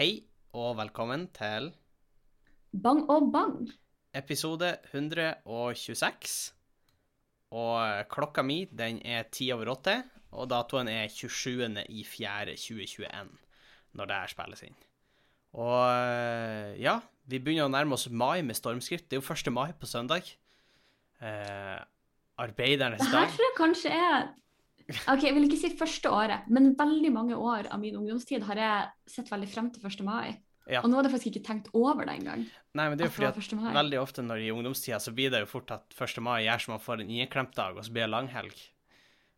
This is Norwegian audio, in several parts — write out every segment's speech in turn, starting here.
Hei og velkommen til Bang og bang. episode 126. Og klokka mi, den er ti over åtte, og datoen er 27. i 4. 2021, når det her spilles inn. Og eh, ja, vi begynner å nærme oss mai med stormskritt. Det er jo 1. mai på søndag. Eh, arbeidernes Det her tror jeg kanskje er Ok, Jeg vil ikke si første året, men veldig mange år av min ungdomstid har jeg sett veldig frem til 1. mai. Ja. Og nå hadde jeg faktisk ikke tenkt over det engang. Nei, men det er jo fordi at veldig ofte når i ungdomstida så blir det jo fort at 1. mai gjør som man får en inneklemtdag, og så blir det langhelg.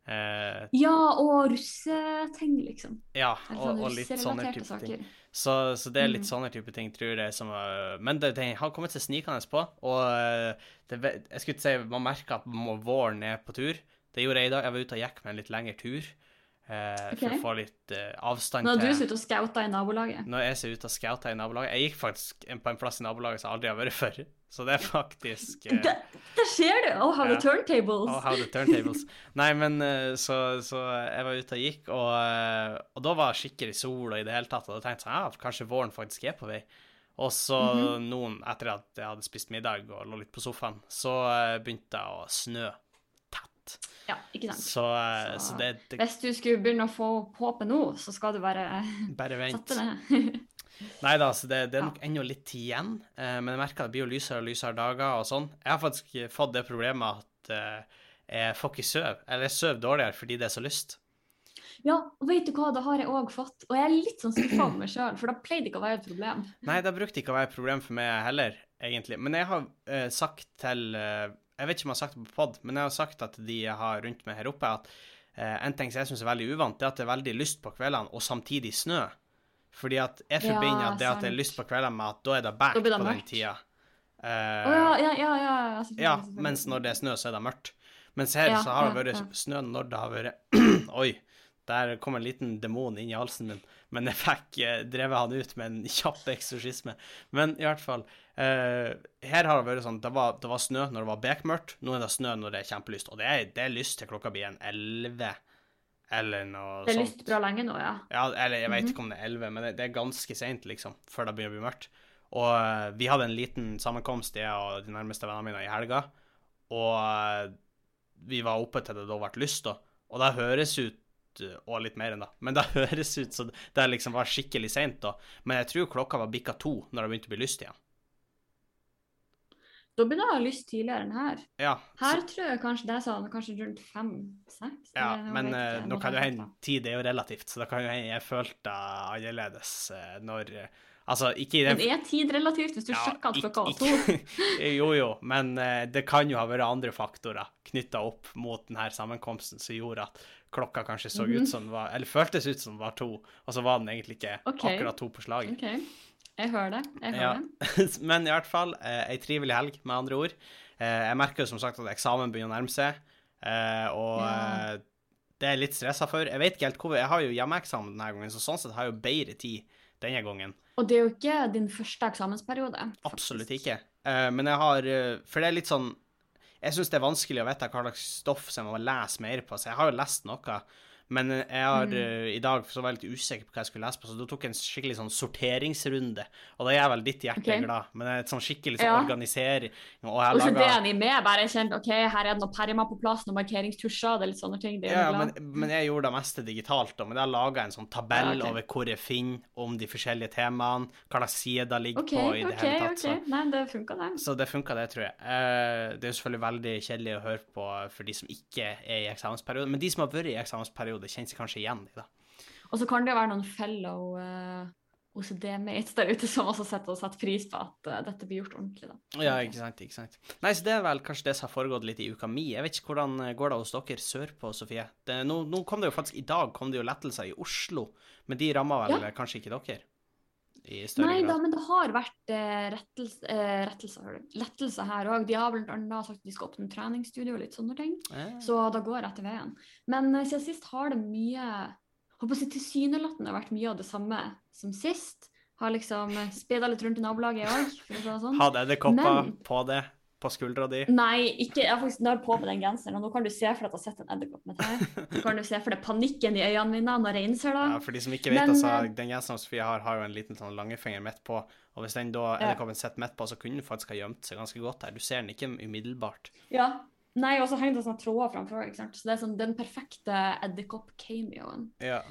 Eh, Ja, og russeting, liksom. ja, og, og litt sånne type type ting. Så, så det er litt mm. sånne type ting, tror jeg. Som, øh, men det, det har kommet seg snikende på. Og øh, det, jeg skulle ikke si man merker at våren er på tur. Det gjorde jeg i dag. Jeg var ute og gikk med en litt lengre tur. eh, For å få litt øh, avstand Nå Når du er ute og scouta i nabolaget. Når jeg ser ut og scouter i nabolaget Jeg gikk faktisk på en plass i nabolaget som jeg aldri har vært før. Så det er faktisk eh, det, der skjer du! Oh, how the turntables! Oh, how the turntables. Nei, men eh, så, så jeg var ute og gikk, og, eh, og da var det skikkelig sol og i det hele tatt, og da tenkte jeg sånn, ja, kanskje våren faktisk er på vei. Og så Mhm. noen, etter at jeg hadde spist middag og lå litt på sofaen, så eh, begynte det å snø tett. Ja, ikke sant. Så, eh, så Så- det, det Hvis du skulle begynne å få opp håpet nå, så skal du bare bare vent. ned. Nei da, så det, det er Ja. nok ennå litt tid igjen, eh, men jeg merker at det blir jo lysere og lysere dager og sånn. Jeg har faktisk fått det problemet at eh, jeg får ikke sove, eller jeg sover dårligere fordi det er så lyst. Ja, og vet du hva, det har jeg òg fått. Og jeg er litt sånn skuffa over meg sjøl, for da pleide det ikke å være et problem. Nei, det brukte ikke å være et problem for meg heller, egentlig. Men jeg har eh, sagt til eh, Jeg vet ikke om jeg har sagt det på pod, men jeg har sagt at de jeg har rundt meg her oppe, at eh, en ting som jeg syns er veldig uvant, det er at det er veldig lyst på kveldene, og samtidig snø. Fordi at jeg Ja, forbinder at det at det er lyst på kveldene med at da er det det på den mørkt. tida. Å Eh, ja, ja, ja. ja, ja, selvfølgelig, ja, mens når det er snø, så er det mørkt. Mens her Ja, så har det ja, vært ja. snø når det har vært Oi, der kom en liten demon inn i halsen min. Men jeg fikk eh, drevet han ut med en kjapp eksorsisme. Men i hvert fall eh, Her har det vært sånn det var, det var snø når det var bekmørkt. Nå er det snø når det er kjempelyst. Og det er, det er lyst til klokka blir en 11 eller noe sånt. Det er lyst bra lenge nå, ja. Ja, eller jeg vet Mhm. ikke om det er 11, men det, det er ganske seint, liksom, før det begynner å bli mørkt. Og uh, vi hadde en liten sammenkomst, jeg og de nærmeste vennene mine, i helga. Og uh, vi var oppe til det da ble lyst, da. Og det høres ut Og litt mer enn da. Men det høres ut som det liksom var skikkelig seint, da. Men jeg tror klokka var bikka to når det begynte å bli lyst igjen. Da begynner jeg å ha lyst tidligere enn her. Ja, Her tror jeg kanskje det er sånn kanskje rundt fem-seks. ja men uh, nå kan jo hende tid er jo relativt, så da kan jo hende jeg følte det annerledes eh, når eh, Altså, ikke i den Men er tid relativt hvis du Ja, sjekker at klokka var to? jo, jo, men uh, det kan jo ha vært andre faktorer knytta opp mot denne sammenkomsten som gjorde at klokka kanskje så Mhm. ut som den var Eller føltes ut som var to, og så var den egentlig ikke okay. akkurat to på slaget. OK. Jeg hører det. Jeg hører Ja. det. men i hvert fall eh, ei trivelig helg, med andre ord. Eh, jeg merker jo som sagt at eksamen begynner å nærme seg, eh, og Ja. eh, det er jeg litt stressa for. Jeg vet ikke helt hvor Jeg har jo hjemmeeksamen denne gangen, så sånn sett har jeg jo bedre tid denne gangen. Og det er jo ikke din første eksamensperiode. faktisk. Absolutt ikke. Eh, men jeg har eh, For det er litt sånn Jeg syns det er vanskelig å vite hva slags stoff som jeg må lese mer på, så jeg har jo lest noe. Men eh, jeg har Mm. eh, i dag så var jeg litt usikker på hva jeg skulle lese på, så da tok jeg en skikkelig sånn sorteringsrunde. Og da gjør vel ditt hjerte okay. glad, men det er et sånn skikkelig sånn Ja. organisering. Og jeg så det er med. Bare kjent OK, her er det noen permer på plass, noen markeringstusjer, det er litt sånne ting. Det er Ja, men, men jeg gjorde det meste digitalt, da. Men jeg laga en sånn tabell Ja, okay. over hvor jeg finner om de forskjellige temaene, hva slags side det ligger okay, på i det hele tatt. så- Nei, det funka, det. Så det funka, det, tror jeg. Eh, det er jo selvfølgelig veldig kjedelig å høre på for de som ikke er i eksamensperiode, men de som har vært i eksamensperiode, kjenner seg kanskje igjen i det. Og så kan det være noen fellow uh, OCD-mates der ute som også setter, og setter pris på at uh, dette blir gjort ordentlig, da. Ja, ikke sant, ikke sant. Nei, så det er vel kanskje det som har foregått litt i uka mi. Jeg vet ikke hvordan eh, går det hos dere sørpå, Sofie? Det, nå, nå kom det jo faktisk, i dag kom det jo lettelser i Oslo, men de rammer vel Ja. kanskje ikke dere? I større Nei da, men det har vært eh, rettelse, eh, rettelser, lettelser lettelse her òg. De har blant annet sagt at de skal åpne treningsstudio og litt sånne ting. Eh, Så da går jeg etter veien. Men eh, siden sist har det mye håper jeg tilsynelatende vært mye av det samme som sist. Har liksom speda litt rundt i nabolaget i år, for å si det sånn. Hadde edderkopper på det. På skuldra di? Nei, ikke, jeg har faktisk nær på med den genseren, og nå kan du se for deg at jeg har sett en edderkopp med tær. Nå kan du se for deg panikken i øynene mine når jeg innser det. Ja, for de som ikke vet, Men, altså, eh, den genseren Sofie har, har jo en liten sånn langefinger midt på, og hvis den da Ja. edderkoppen sitter midt på, så kunne den faktisk ha gjemt seg ganske godt her. Du ser den ikke umiddelbart. Ja. Nei, og så henger det sånne tråder framfor, ikke sant. Så det er sånn den perfekte edderkopp-cameoen. Ja.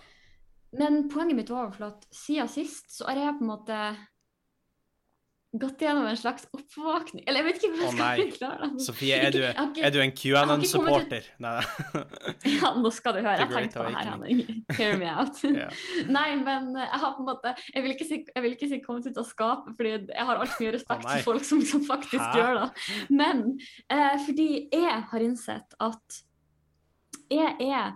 Men poenget mitt var jo at siden sist så har jeg på en måte gått gjennom en slags oppvåkning. Eller jeg vet ikke hvordan jeg skal forklare det. Sofie, er du, er du en QAnon-supporter? Ja, nå skal du høre. Jeg tenkte på det her, Henning. Hear me out. Ja. Nei, men eh, jeg har på en måte Jeg vil ikke si, jeg vil ikke si kommet ut av skapet, fordi jeg har altfor mye respekt for folk som, som faktisk Hæ? gjør det. Men eh, fordi jeg har innsett at jeg er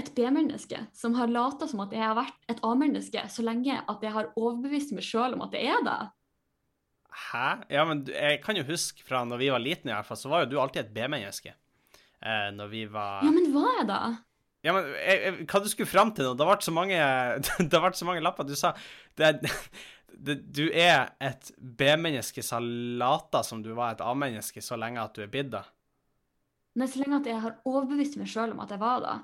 et B-menneske som har lata som at jeg har vært et A-menneske så lenge at jeg har overbevist meg sjøl om at jeg er det. Hæ? Ja, men jeg kan jo huske fra når vi var liten i hvert fall, så var jo du alltid et B-menneske. Eh, når vi var Ja, men hva er det? Ja, men jeg, jeg, hva du skulle fram til nå? Det har vært så mange, det så mange lapper. Du sa det, det, Du er et B-menneske som lata som du var et A-menneske så lenge at du er bidda. Nei, så lenge at jeg har overbevist meg sjøl om at jeg var det.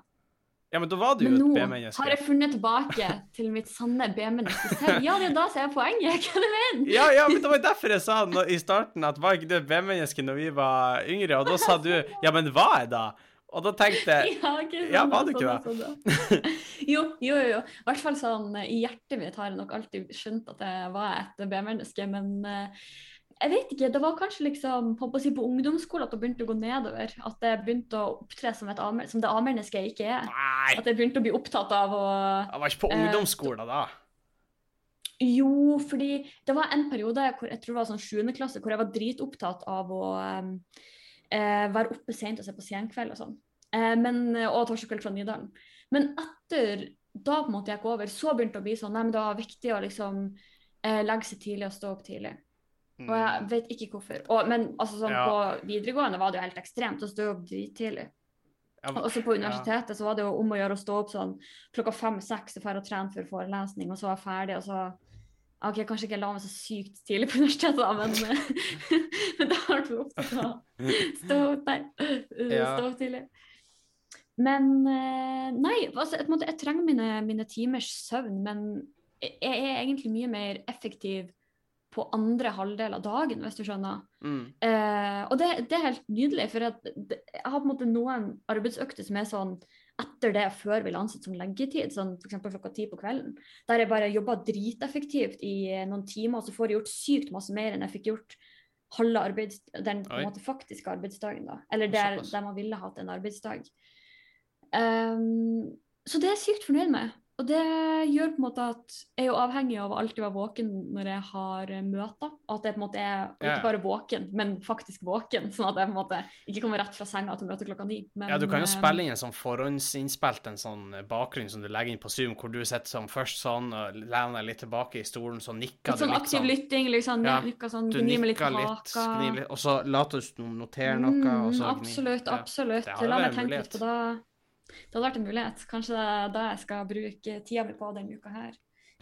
Ja, men da var du jo et B-menneske. nå har jeg funnet tilbake til mitt sanne B-menneske selv. Ja, det er da som er poenget. Hva du mener Ja, ja, men det var derfor jeg sa nå, i starten at var ikke du B-menneske når vi var yngre, og da sa du ja, men hva er da? Og da tenkte jeg Ja, ok, sånn Ja, var du ikke sånn da, sånn. Jo, jo, jo. I hvert fall sånn i hjertet mitt har jeg nok alltid skjønt at jeg var et B-menneske, men eh, jeg vet ikke. Det var kanskje liksom på, på, på ungdomsskolen at det begynte å gå nedover. At jeg begynte å opptre som, et som det A-mennesket jeg ikke er. Nei, At jeg begynte å bli opptatt av å jeg var ikke på Eh, ungdomsskolen da. Jo, fordi det var en periode hvor jeg tror det var sånn 7. klasse, hvor jeg var dritopptatt av å um, eh, være oppe sent og se på Senkveld og sånn. Eh, men, og Torsdagskveld fra Nydalen. Men etter da på en måte jeg gikk over, så begynte det å bli sånn Nei, men det var viktig å liksom eh, legge seg tidlig og stå opp tidlig. Og jeg vet ikke hvorfor. Og, men altså sånn Mm. Ja. på videregående var det jo helt ekstremt å stå opp drittidlig. Ja, Og også på universitetet så var det jo om å gjøre å stå opp sånn klokka fem-seks og dra og trene før forelesning, og så var jeg ferdig, og så OK, kanskje ikke jeg la meg så sykt tidlig på universitetet, da, men, men da har du opptatt av stå opp, nei, stå opp tidlig. Men eh, nei, altså, jeg, måte, jeg trenger mine, mine timers søvn, men jeg er egentlig mye mer effektiv på andre halvdel av dagen, hvis du skjønner. Mm. Eh, og det, det er helt nydelig, for jeg, jeg har på en måte noen arbeidsøkter som er sånn etter det før vi ansett som leggetid, sånn f.eks. klokka ti på kvelden, der jeg bare jobba driteffektivt i noen timer, og så får jeg gjort sykt masse mer enn jeg fikk gjort halve arbeids, den måte faktiske arbeidsdagen. da, Eller der, der man ville hatt en arbeidsdag. Um, så det er jeg sykt fornøyd med. Og det gjør på en måte at jeg er jo avhengig av å alltid være våken når jeg har møter. At jeg på en måte er ikke bare våken, men faktisk våken. Sånn at jeg på en måte ikke kommer rett fra senga til møtet klokka ni. Men, Ja, du kan jo eh, spille inn en sånn forhåndsinnspilt en sånn eh, bakgrunn som du legger inn på Zoom, hvor du sitter sånn først sånn og lener deg litt tilbake i stolen, så nikker Litt sånn du litt aktiv sånn. lytting, liksom. Ja, Nikker sånn, Du nikker litt litt, litt, og så later du som du noterer noe, Mm, absolutt, ja. absolutt. Det hadde La meg tenke litt på det. Det hadde vært en mulighet. Kanskje det er da jeg skal bruke tida mi på denne uka her.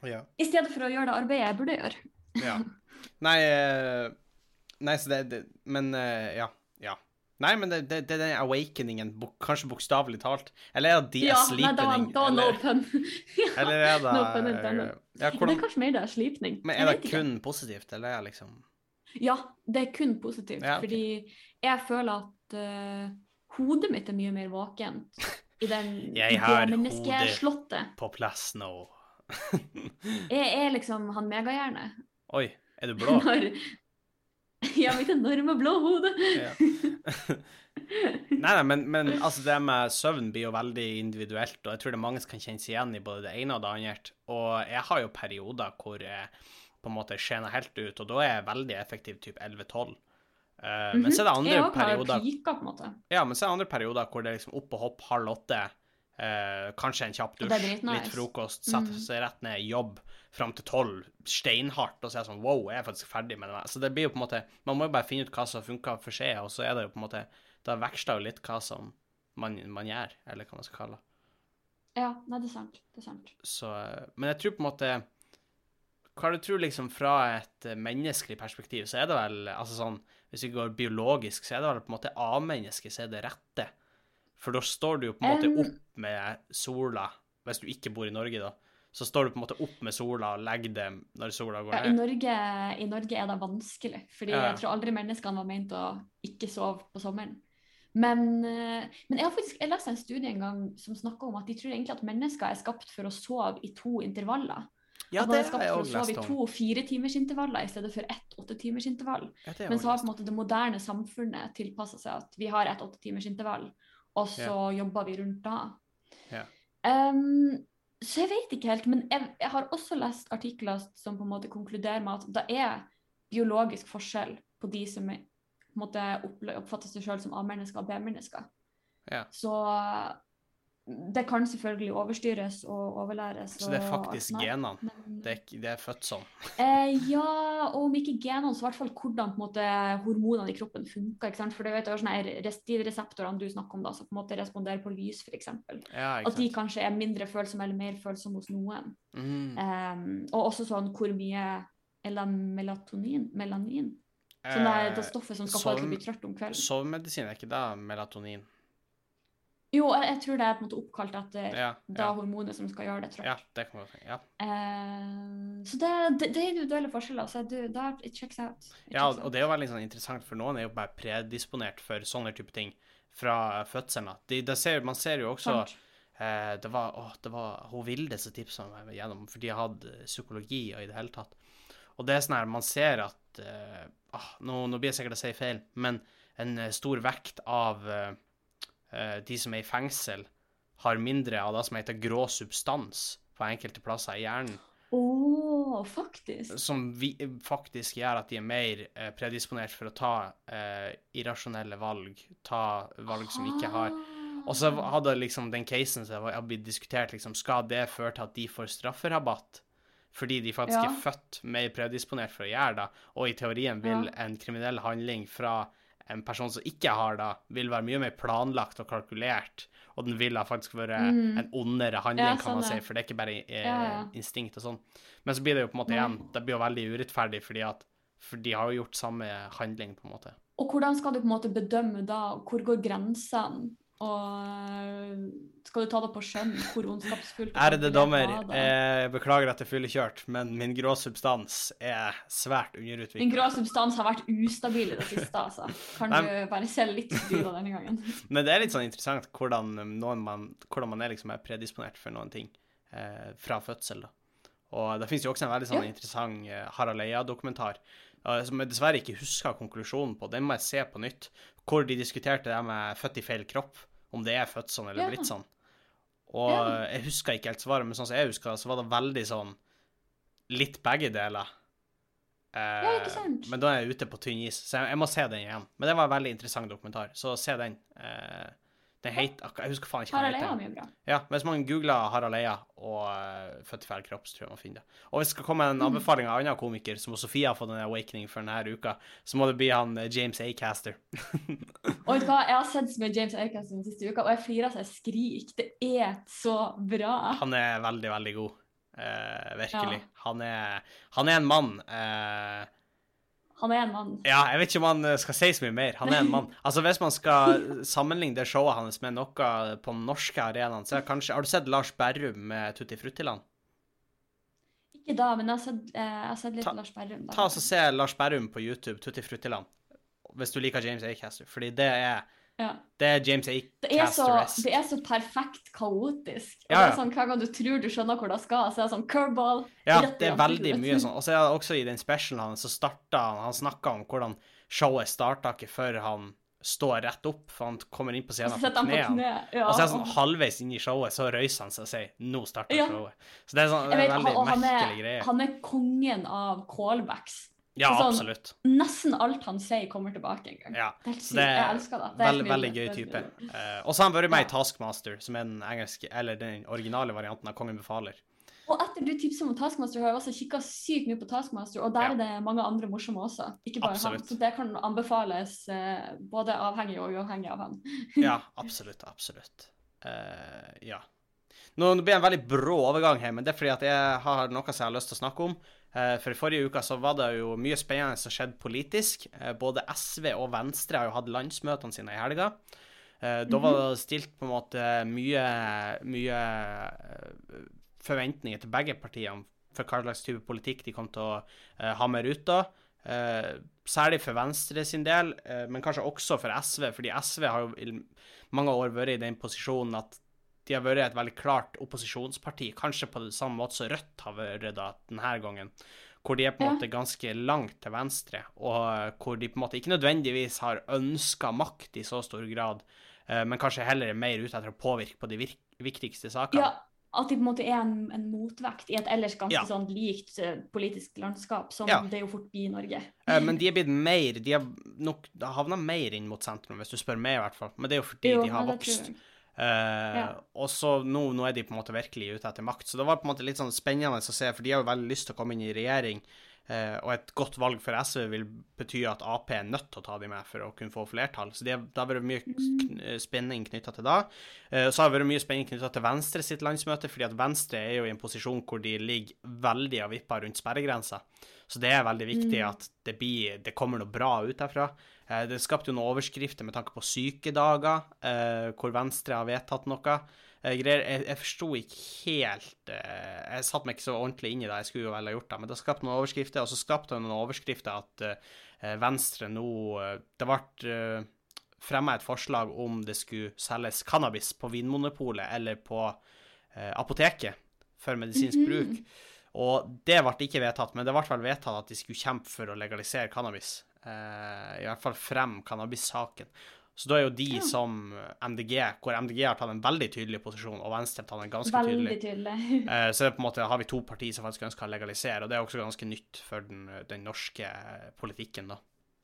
Ja. I stedet for å gjøre det arbeidet jeg burde gjøre. ja. Nei, eh, nei, så det, det Men eh, ja. Ja. Nei, men det, det, det er den awakeningen, bok, kanskje bokstavelig talt. Eller er det de Ja, er nei, da, da da no eller, pun. ja. eller er det no pun ja, Det er kanskje mer det er sleepening. Men er det kun ikke. positivt, eller er det liksom Ja, det er kun positivt. Ja, okay. Fordi jeg føler at uh, hodet mitt er mye mer våkent i den Jeg har menneskeslottet. på plass nå? Jeg er liksom han megahjerne. Oi, er du blå? Når Ja, mitt enorme blå hode. Ja. Nei, nei, men, men altså det med søvn blir jo veldig individuelt, og jeg tror det er mange som kan kjenne seg igjen i både det ene og det andre. Og jeg har jo perioder hvor jeg på en måte skjener helt ut, og da er jeg veldig effektiv typ 11-12. Eh, Men så er det andre perioder pika, på en måte. Ja, men så er det andre perioder hvor det er liksom opp og hopp halv åtte, eh, kanskje en kjapp det dusj, nice. litt frokost, sette Mhm. seg rett ned jobb fram til tolv, steinhardt, og så er jeg sånn wow, jeg er faktisk ferdig med det. Så det blir jo på en måte Man må jo bare finne ut hva som funker for seg, og så er det jo på en måte Da veksler jo litt hva som man, man gjør, eller hva man skal kalle det. Ja, nei, det er sant. Det er sant. Så eh, Men jeg tror på en måte Hva du tror liksom fra et menneskelig perspektiv, så er det vel altså sånn Hvis vi går biologisk, så er det vel på en måte A-mennesket som er det rette. For da står du jo på en måte opp med sola, hvis du ikke bor i Norge, da. Så står du på en måte opp med sola og legger det når sola går Ja, i. Norge, I Norge er det vanskelig, fordi Ja. jeg tror aldri menneskene var ment å ikke sove på sommeren. Men, eh, men jeg har faktisk jeg leste en studie en gang som snakka om at de tror egentlig at mennesker er skapt for å sove i to intervaller. Ja, at man det har skapt for å sove i to firetimersintervaller i stedet for ett åttetimersintervall. Ja, Men så har på en måte det moderne samfunnet tilpassa seg at vi har ett åttetimersintervall, og så jobber vi rundt da. Ja. Um, så jeg vet ikke helt, men jeg, jeg har også lest artikler som på en måte konkluderer med at det er biologisk forskjell på de som er, på en måte oppfatter seg sjøl som A-mennesker og B-mennesker. Ja. Så det kan selvfølgelig overstyres og overlæres. Så det er faktisk genene. Men- Det er, det er født sånn. Eh, ja, og om ikke genene, så i hvert fall hvordan måte, hormonene i kroppen funker. For vet, det de reseptorene du snakker om, da, som på en måte responderer på lys, f.eks. Ja, At de kanskje er mindre følsomme eller mer følsomme hos noen. Mm. Em, og også sånn hvor mye eller melatonin, melanin, Sånn det er det Eh, stoffet som skal få deg til å bli trøtt om kvelden. Sovemedisin, er ikke det melatonin? Jo, jeg, jeg tror det er på en måte oppkalt etter Ja, det ja, hormonet som skal gjøre det trått. ja det kan hende. Ja. Uh, så det, det, det er individuelle forskjeller. Så du, da, it checks out. It ja, checks og det er jo veldig sånn interessant, for noen er jo bare predisponert for sånne type ting fra fødselen. av. De, det ser, man ser jo også eh, Det var, å, det var hun Vilde som tipsa meg gjennom, for de har hatt eh, psykologi og i det hele tatt. Og det er sånn her, man ser at uh, ah, nå, nå blir jeg sikkert å si feil, men en stor vekt av de som er i fengsel, har mindre av det som heter grå substans på enkelte plasser i hjernen. Oh, faktisk. som vi, faktisk gjør at de er mer eh, predisponert for å ta eh, irrasjonelle valg, ta valg som ikke har Og så Ah. hadde liksom den casen som har blitt diskutert, liksom, skal det føre til at de får strafferabatt? Fordi de faktisk Ja. er født mer predisponert for å gjøre det, og i teorien vil Ja. en kriminell handling fra en person som ikke har det, vil være mye mer planlagt og kalkulert, og den vil ha faktisk vært Mm. en ondere handling, Ja, kan man sånn si, for det er ikke bare eh, Ja, ja. instinkt og sånn. Men så blir det jo på en måte igjen, det blir jo veldig urettferdig, fordi at for de har jo gjort samme handling, på en måte. Og hvordan skal du på en måte bedømme da? Hvor går grensene? Og skal du ta det på skjønn? Hvor ondskapsfullt Ærede dommer, jeg beklager at jeg fyllekjørt, men min grå substans er svært underutviklet. Min grå substans har vært ustabil i det siste, altså. Kan Nei. du bare se litt forbi det denne gangen? Men det er litt sånn interessant hvordan, man, hvordan man er liksom er predisponert for noen ting eh, fra fødsel. da. Og det finnes jo også en veldig sånn Ja. interessant eh, Harald Eia-dokumentar, eh, som jeg dessverre ikke husker konklusjonen på. Den må jeg se på nytt. Hvor de diskuterte det med født i feil kropp, om det er født sånn eller Ja. blitt sånn. Og Ja. eh, jeg husker ikke helt svaret, men sånn som jeg husker så var det veldig sånn litt begge deler. Eh, Ja, ikke sant? Men da er jeg ute på tynn is, så jeg, jeg må se den igjen. Men det var en veldig interessant dokumentar, så se den. Eh, den het, jeg husker faen ikke hva Harald den Eia heter. mye bra. Ja, hvis man googler Harald Eia og uh, Født i feil kropp, så tror jeg man finner det. Og hvis det skal komme en Mm. anbefaling av en annen komiker, som Sofie har fått en awakening for denne uka, så må det bli han eh, James Acaster. Og vet du hva, jeg har sett så mye James Acaster den siste uka, og jeg flirer så jeg skriker. Det er så bra. Han er veldig, veldig god. Uh, virkelig. Ja. Han, er, han er en mann. eh, Han er en mann. ja, jeg vet ikke om han eh, skal si så mye mer. Han er en mann. Altså, Hvis man skal sammenligne det showet hans med noe på den norske arenaen, så kanskje Har du sett Lars Berrum med Tutti Fruttiland? Ikke da, men jeg har sett, eh, jeg har sett litt Ta- Lars Berrum. Da. Ta og Se Lars Berrum på YouTube, Tutti Fruttiland, hvis du liker James Acaster. Fordi det er, Ja. det er James A. er, så, det er så perfekt kaotisk. Og Ja, det er sånn, Hver gang du tror du skjønner hvor det skal, så er det sånn curveball. Ja, det er veldig mye sånn. Og så er det også i den specialen hans, så starta han Han snakka om hvordan showet starta ikke før han står rett opp, for han kommer inn på scenen på knærne. Ja. Og så er det sånn halvveis inn i showet, så røyser han seg og sier 'nå starter Ja. showet'. Så det er sånn det er vet, en veldig han, merkelig er, greie. han er kongen av callbacks. Ja, sånn- absolutt. Nesten alt han sier, kommer tilbake en gang. Ja. Det er det er Jeg elsker det. det er Veldig, gøy type. Uh. Og så har han vært med i Ja. Taskmaster, som er den engelske, eller den originale varianten av Kongen befaler. Og etter du tipset om Taskmaster, har jeg også kikka sykt mye på Taskmaster, og der Ja. er det mange andre morsomme også. Ikke bare han. Så det kan anbefales uh, både avhengig og uavhengig av han. Ja, absolutt, absolutt. Uh, ja. Nå blir det en veldig brå overgang her, men det er fordi at jeg har noe som jeg har lyst til å snakke om. Eh, For i forrige uke så var det jo mye spennende som skjedde politisk. Eh, Både SV og Venstre har jo hatt landsmøtene sine i helga. Eh, Da var det stilt på en måte mye, mye forventninger til begge partiene for hva slags type politikk de kom til å ha med ruta. Særlig for Venstre sin del, men kanskje også for SV, fordi SV har jo i mange år vært i den posisjonen at de har vært et veldig klart opposisjonsparti, kanskje på samme måte som Rødt har vært da denne gangen, hvor de er på en Ja. måte ganske langt til venstre, og hvor de på en måte ikke nødvendigvis har ønska makt i så stor grad, eh, men kanskje heller er mer ute etter å påvirke på de viktigste sakene. Ja, at de på en måte er en, en motvekt i et ellers ganske Ja. sånn likt eh, politisk landskap, som Ja. det jo fort blir i Norge. Eh, Men de er blitt mer De har nok havna mer inn mot sentrum, hvis du spør meg, i hvert fall. Men det er jo fordi Jo, de har vokst. Eh, Ja. Og så nå, nå er de på en måte virkelig ute etter makt. Så det var på en måte litt sånn spennende å se, for de har jo veldig lyst til å komme inn i regjering. eh, og et godt valg for SV vil bety at Ap er nødt til å ta de med for å kunne få flertall. Så det, det har vært mye kn spenning knytta til det. Eh, så har det vært mye spenning knytta til Venstre sitt landsmøte, fordi at Venstre er jo i en posisjon hvor de ligger veldig og vipper rundt sperregrensa. Så det er veldig viktig at det, blir, det kommer noe bra ut derfra. Eh, Det skapte jo noen overskrifter med tanke på sykedager, eh, hvor Venstre har vedtatt noe. Eh, greier. Jeg, jeg forsto ikke helt Jeg satte meg ikke så ordentlig inn i det, jeg skulle jo vel ha gjort det, men det skapte noen overskrifter, og så skapte det noen overskrifter at Venstre nå Det ble fremma et forslag om det skulle selges cannabis på Vinmonopolet eller på apoteket for medisinsk Mhm. bruk. Og det ble ikke vedtatt, men det ble vel vedtatt at de skulle kjempe for å legalisere cannabis. Eh, I hvert fall frem cannabissaken. Så da er jo de Ja. som MDG, hvor MDG har tatt en veldig tydelig posisjon, og Venstre har tatt en ganske Veldig tydelig. tydelig. Eh, så det er på en måte, har vi to partier som faktisk ønsker å legalisere, og det er også ganske nytt for den, den norske politikken, da.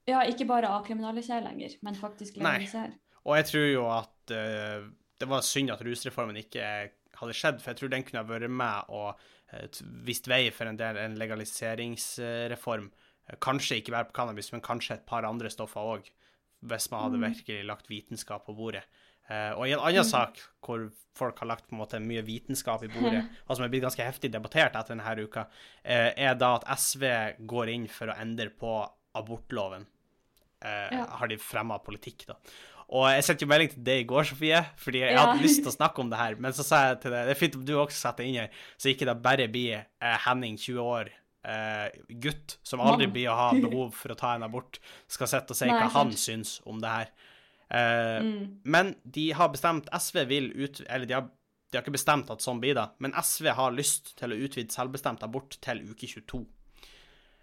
Ja, ikke bare avkriminalisere lenger, men faktisk Nei. legalisere. Og jeg tror jo at uh, det var synd at rusreformen ikke hadde skjedd, for jeg tror den kunne ha vært med og uh, vist vei for en del en legaliseringsreform. Eh, kanskje ikke bare på cannabis, men kanskje et par andre stoffer òg, hvis man hadde Mm. virkelig lagt vitenskap på bordet. Eh, og i en annen Mm. sak hvor folk har lagt på en måte mye vitenskap i bordet, og som er blitt ganske heftig debattert etter denne uka, eh, er da at SV går inn for å endre på abortloven. Eh, Ja. Har de fremma politikk, da. Og jeg sendte jo melding til deg i går, Sofie, fordi jeg Ja. hadde lyst til å snakke om det her. Men så sa jeg til deg det er fint om du også setter inn her, så ikke det bare blir eh, Henning, 20 år, eh, gutt, som aldri blir å ha behov for å ta en abort, skal sitte og si Nei, hva han syns om det her. Eh, Mm. Men de har bestemt SV vil ut... Eller de har, de har ikke bestemt at sånn blir det, men SV har lyst til å utvide selvbestemt abort til uke 22.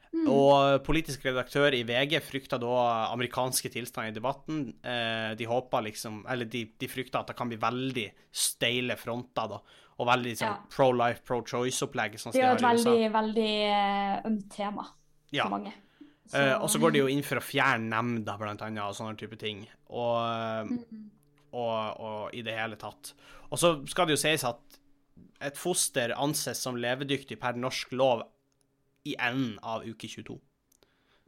Mm. Og politisk redaktør i VG frykta da amerikanske tilstander i debatten. Eh, de håpa liksom Eller de, de frykta at det kan bli veldig steile fronter, da. Og veldig sånn Ja. pro-life, pro-choice-opplegg, sånn Det er jo et veldig, veldig eh, ømt tema Ja. for mange. Så- Eh, og så går de jo inn for å fjerne nemnda, blant annet, og sånne type ting. Og, Mm. og, og i det hele tatt. Og så skal det jo sies at et foster anses som levedyktig per norsk lov i enden av uke 22.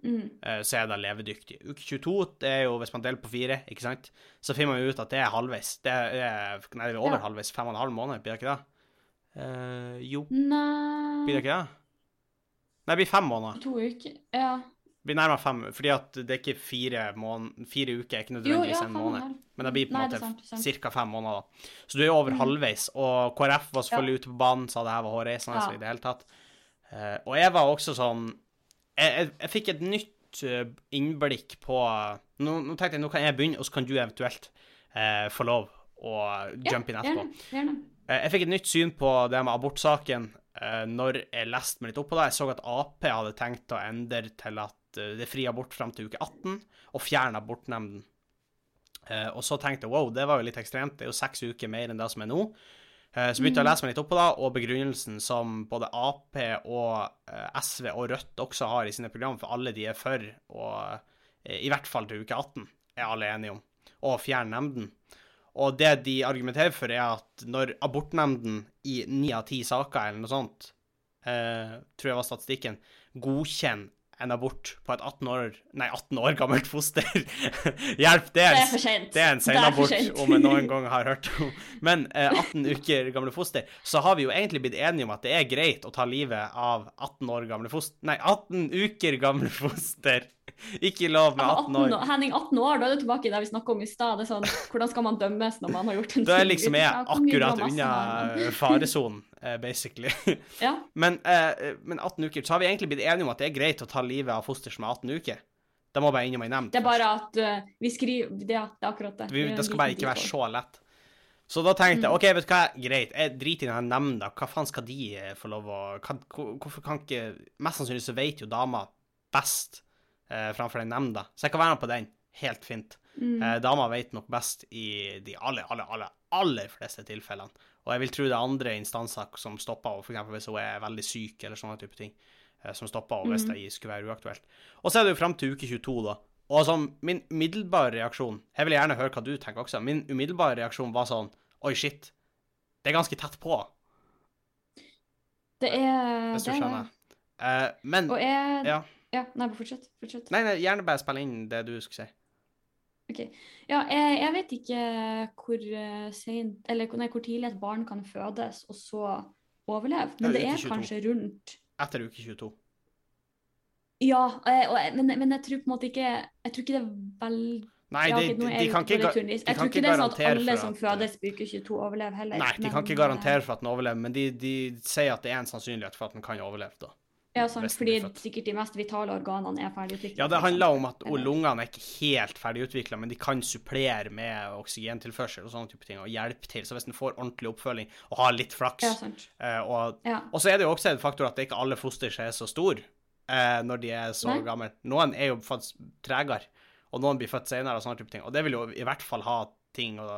Mm. Eh, så er det levedyktig. Uke 22 det er jo hvis man deler på fire, ikke sant? Så finner man jo ut at det er halvveis. Det er, nei, det er over Ja. halvveis. Fem og en halv måned, blir det ikke det? Uh, jo, Nei blir det ikke det? Nei, det blir fem måneder. To uker. Ja. Det blir nærmere fem, fordi at det er ikke fire, måned, fire uker, er ikke Jo, nødvendigvis ja, en måned. Men det blir på en måte ca. fem måneder. da. Så du er over Mm. halvveis. Og KrF var selvfølgelig ute på banen, sa det her var hårreisende Ja. i det hele tatt. Uh, og jeg var også sånn Jeg, jeg, jeg fikk et nytt eh, innblikk på nå, nå tenkte jeg nå kan jeg begynne, og så kan du eventuelt eh, få lov å jumpe inn etterpå. Gjerne. gjerne. Eh, Jeg fikk et nytt syn på det med abortsaken eh, når jeg leste meg litt opp på det. Jeg så at Ap hadde tenkt å endre til at det er fri abort fram til uke 18, og fjerne abortnemnden. Eh, og så tenkte jeg wow, det var jo litt ekstremt, det er jo seks uker mer enn det som er nå. Eh, så begynte jeg å lese meg litt opp på det, og begrunnelsen som både Ap og eh, SV og Rødt også har i sine program, for alle de er for, og eh, i hvert fall til uke 18, er alle enige om, å fjerne nemnden. Og det de argumenterer for, er at når abortnemnden i ni av ti saker eller noe sånt, tror jeg var statistikken, godkjenner en abort på et 18 år Nei, 18 år gammelt foster Hjelp, det er, Det er for sent. det er en er senabort, om jeg noen gang har hørt om. Men eh, 18 uker gamle foster, så har vi jo egentlig blitt enige om at det er greit å ta livet av 18 år gamle foster Nei, 18 uker gamle foster. Ikke lov med 18 år. 18 år. Henning, 18 år, da er du tilbake i det vi snakka om i stad. Sånn, Hvordan skal man dømmes når man har gjort en Da er liksom jeg akkurat unna har faresonen, eh, basically. Ja. Men, eh, men 18 uker, så har vi egentlig blitt enige om at det er greit å ta livet av foster som er 18 uker. Da må bare innom ei nemnd. Det er bare at uh, vi skriver det, det er akkurat det. Vi, det skal bare ikke være så lett. Så da tenkte jeg Mm. OK, vet du hva, greit, jeg driter i denne nemnda. Hva faen skal de eh, få lov å kan, Hvorfor kan ikke Mest sannsynlig så vet jo dama best eh, framfor den nemnda, så jeg kan være med på den. Helt fint. Mm. Eh, dama vet nok best i de aller, aller, aller, aller fleste tilfellene. Og jeg vil tro det er andre instanser som stopper henne, f.eks. hvis hun er veldig syk eller sånne type ting, eh, som stopper henne hvis mm. det skulle være uaktuelt. Og så er det jo fram til uke 22, da. Og sånn, min umiddelbare reaksjon Jeg vil gjerne høre hva du tenker også. Min umiddelbare reaksjon var sånn Oi, shit. Det er ganske tett på, Det er hvis du det. er det. Eh, men Og jeg Ja. Ja. Nei, fortsett. fortsett. Nei, nei, gjerne bare spille inn det du skulle si. Ja, jeg, jeg vet ikke hvor uh, sent Eller nei, hvor tidlig et barn kan fødes og så overleve. Men det er kanskje rundt Etter uke 22. Ja, eh, og, men, men jeg tror på en måte ikke Jeg tror ikke det er veldig Nei, de, de, de kan ikke, ga- litt tynn de Jeg kan tror ikke ikke det er sånn at alle som fødes på uke 22, overlever heller. Nei, de kan men, ikke eh, garantere for at den overlever, men de, de sier at det er en sannsynlighet for at den kan overleve, da. Ja, sant, fordi sikkert de mest vitale organene er ferdigutvikla. Ja, det handler om at lungene er ikke helt ferdigutvikla, men de kan supplere med oksygentilførsel og sånne type ting, og hjelpe til. Så hvis en får ordentlig oppfølging og har litt flaks Ja, sant. eh, og, Ja. og så er det jo også en faktor at det ikke alle foster er så store eh, når de er så Nei. gamle. Noen er jo faktisk tregere, og noen blir født senere og sånne type ting. Og det vil jo i hvert fall ha ting og,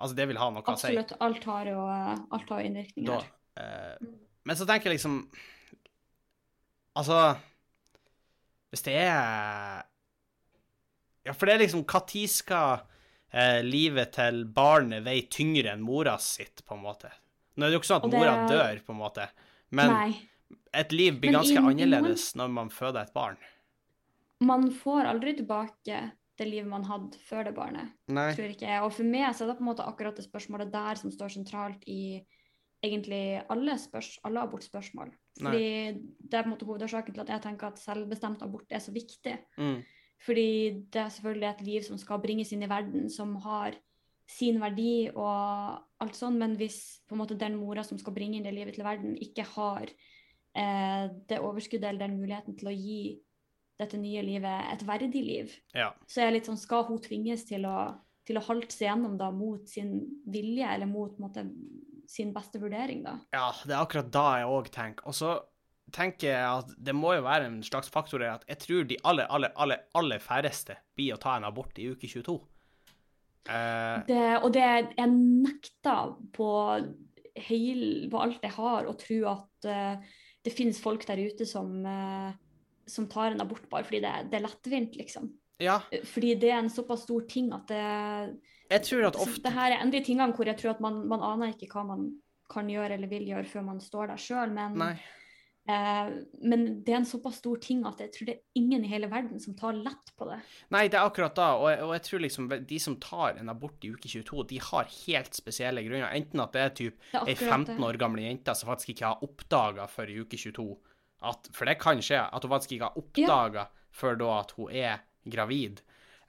Altså, det vil ha noe å si. Absolutt. Alt har jo alt har innvirkning da. her. Eh, men så tenker jeg liksom Altså Hvis det er Ja, for det er liksom Når skal eh, livet til barnet veie tyngre enn mora sitt, på en måte? Nå er det jo ikke sånn at det- mora dør, på en måte, men Nei. et liv blir ganske i annerledes når man føder et barn. Man får aldri tilbake det livet man hadde før det barnet, Nei. tror ikke jeg. Og for meg så er det på en måte akkurat det spørsmålet der som står sentralt i egentlig alle, spørs, alle abortspørsmål. Fordi det er på en måte hovedårsaken til at jeg tenker at selvbestemt abort er så viktig. Mm. Fordi det er selvfølgelig et liv som skal bringes inn i verden, som har sin verdi og alt sånn, men hvis på en måte den mora som skal bringe inn det livet til verden, ikke har eh, det overskuddet eller den muligheten til å gi dette nye livet et verdig liv, Ja. så er jeg litt sånn, skal hun tvinges til å, til å halte seg gjennom da mot sin vilje, eller mot måte, sin beste vurdering, da? Ja, det er akkurat da jeg òg tenker. Og så tenker jeg at det må jo være en slags faktor her at jeg tror de aller, aller, aller, aller færreste blir å ta en abort i uke 22. Uh, Det, og det jeg nekter på, heil, på alt jeg har, å tro at uh, det finnes folk der ute som, uh, som tar en abort bare fordi det, det er lettvint, liksom. ja, Fordi det er en såpass stor ting at det, jeg tror at ofte det her er en de tingene hvor jeg tror at man, man aner ikke hva man kan gjøre eller vil gjøre før man står der sjøl, men, eh, men det er en såpass stor ting at jeg tror det er ingen i hele verden som tar lett på det. Nei, det er akkurat da, og og jeg tror liksom de som tar en abort i uke 22, de har helt spesielle grunner. Enten at det er typ ei 15 år gamle jente som faktisk ikke har oppdaga før i uke 22 at, For det kan skje, at hun faktisk ikke har oppdaga før da at hun er gravid.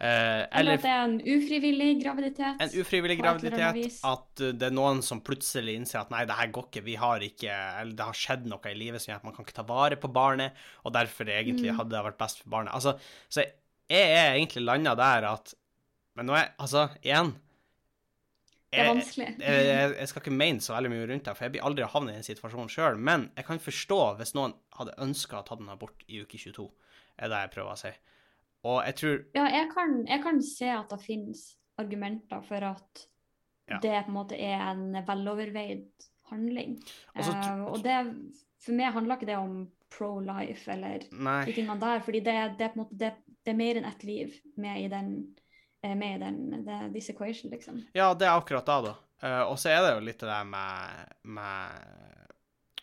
Eh, Eller eller at det er en ufrivillig graviditet. en ufrivillig graviditet, at uh, det er noen som plutselig innser at nei, det her går ikke, vi har ikke Eller det har skjedd noe i livet som gjør at man kan ikke ta vare på barnet, og derfor egentlig Mm. hadde det vært best for barnet. Altså, så jeg, jeg er egentlig landa der at Men nå er Altså, igjen Det er vanskelig. jeg, jeg, jeg skal ikke mene så veldig mye rundt det, for jeg blir aldri havnet i den situasjonen sjøl, men jeg kan forstå hvis noen hadde ønska å ta den abort i uke 22, er det jeg prøver å si. Og jeg tror Ja, jeg kan, jeg kan se at det finnes argumenter for at Ja. det på en måte er en veloverveid handling. Og så tr- Eh, og det, for meg handler ikke det om pro-life eller de Nei. tingene der, fordi det, det, er måte, det, det er mer enn ett liv med i den eh, med i den, det, this equation, liksom. Ja, det er akkurat da, da. Uh, og så er det jo litt det der med, med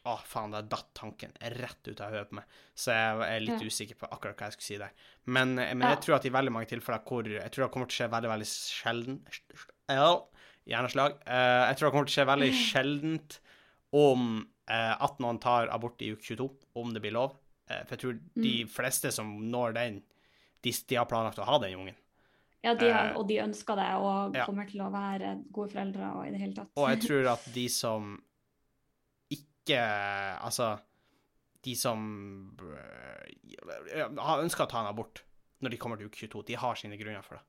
Å, faen, der datt tanken rett ut av hodet på meg. Så jeg er litt Ja. usikker på akkurat hva jeg skulle si der. Men, men Ja. jeg tror at i veldig mange tilfeller hvor Jeg tror det kommer til å skje veldig, veldig sjelden Ja, hjerneslag. Uh, jeg tror det kommer til å skje veldig sjeldent om uh, at noen tar abort i uke 22, om det blir lov. Uh, for jeg tror de fleste som når den, de, de har planlagt å ha den ungen. Ja, de har, Eh, og de ønsker det og kommer til å være gode foreldre og i det hele tatt. Og jeg tror at de som ikke Altså, de som ønsker har ønska å ta en abort når de kommer til uke 22, de har sine grunner for det.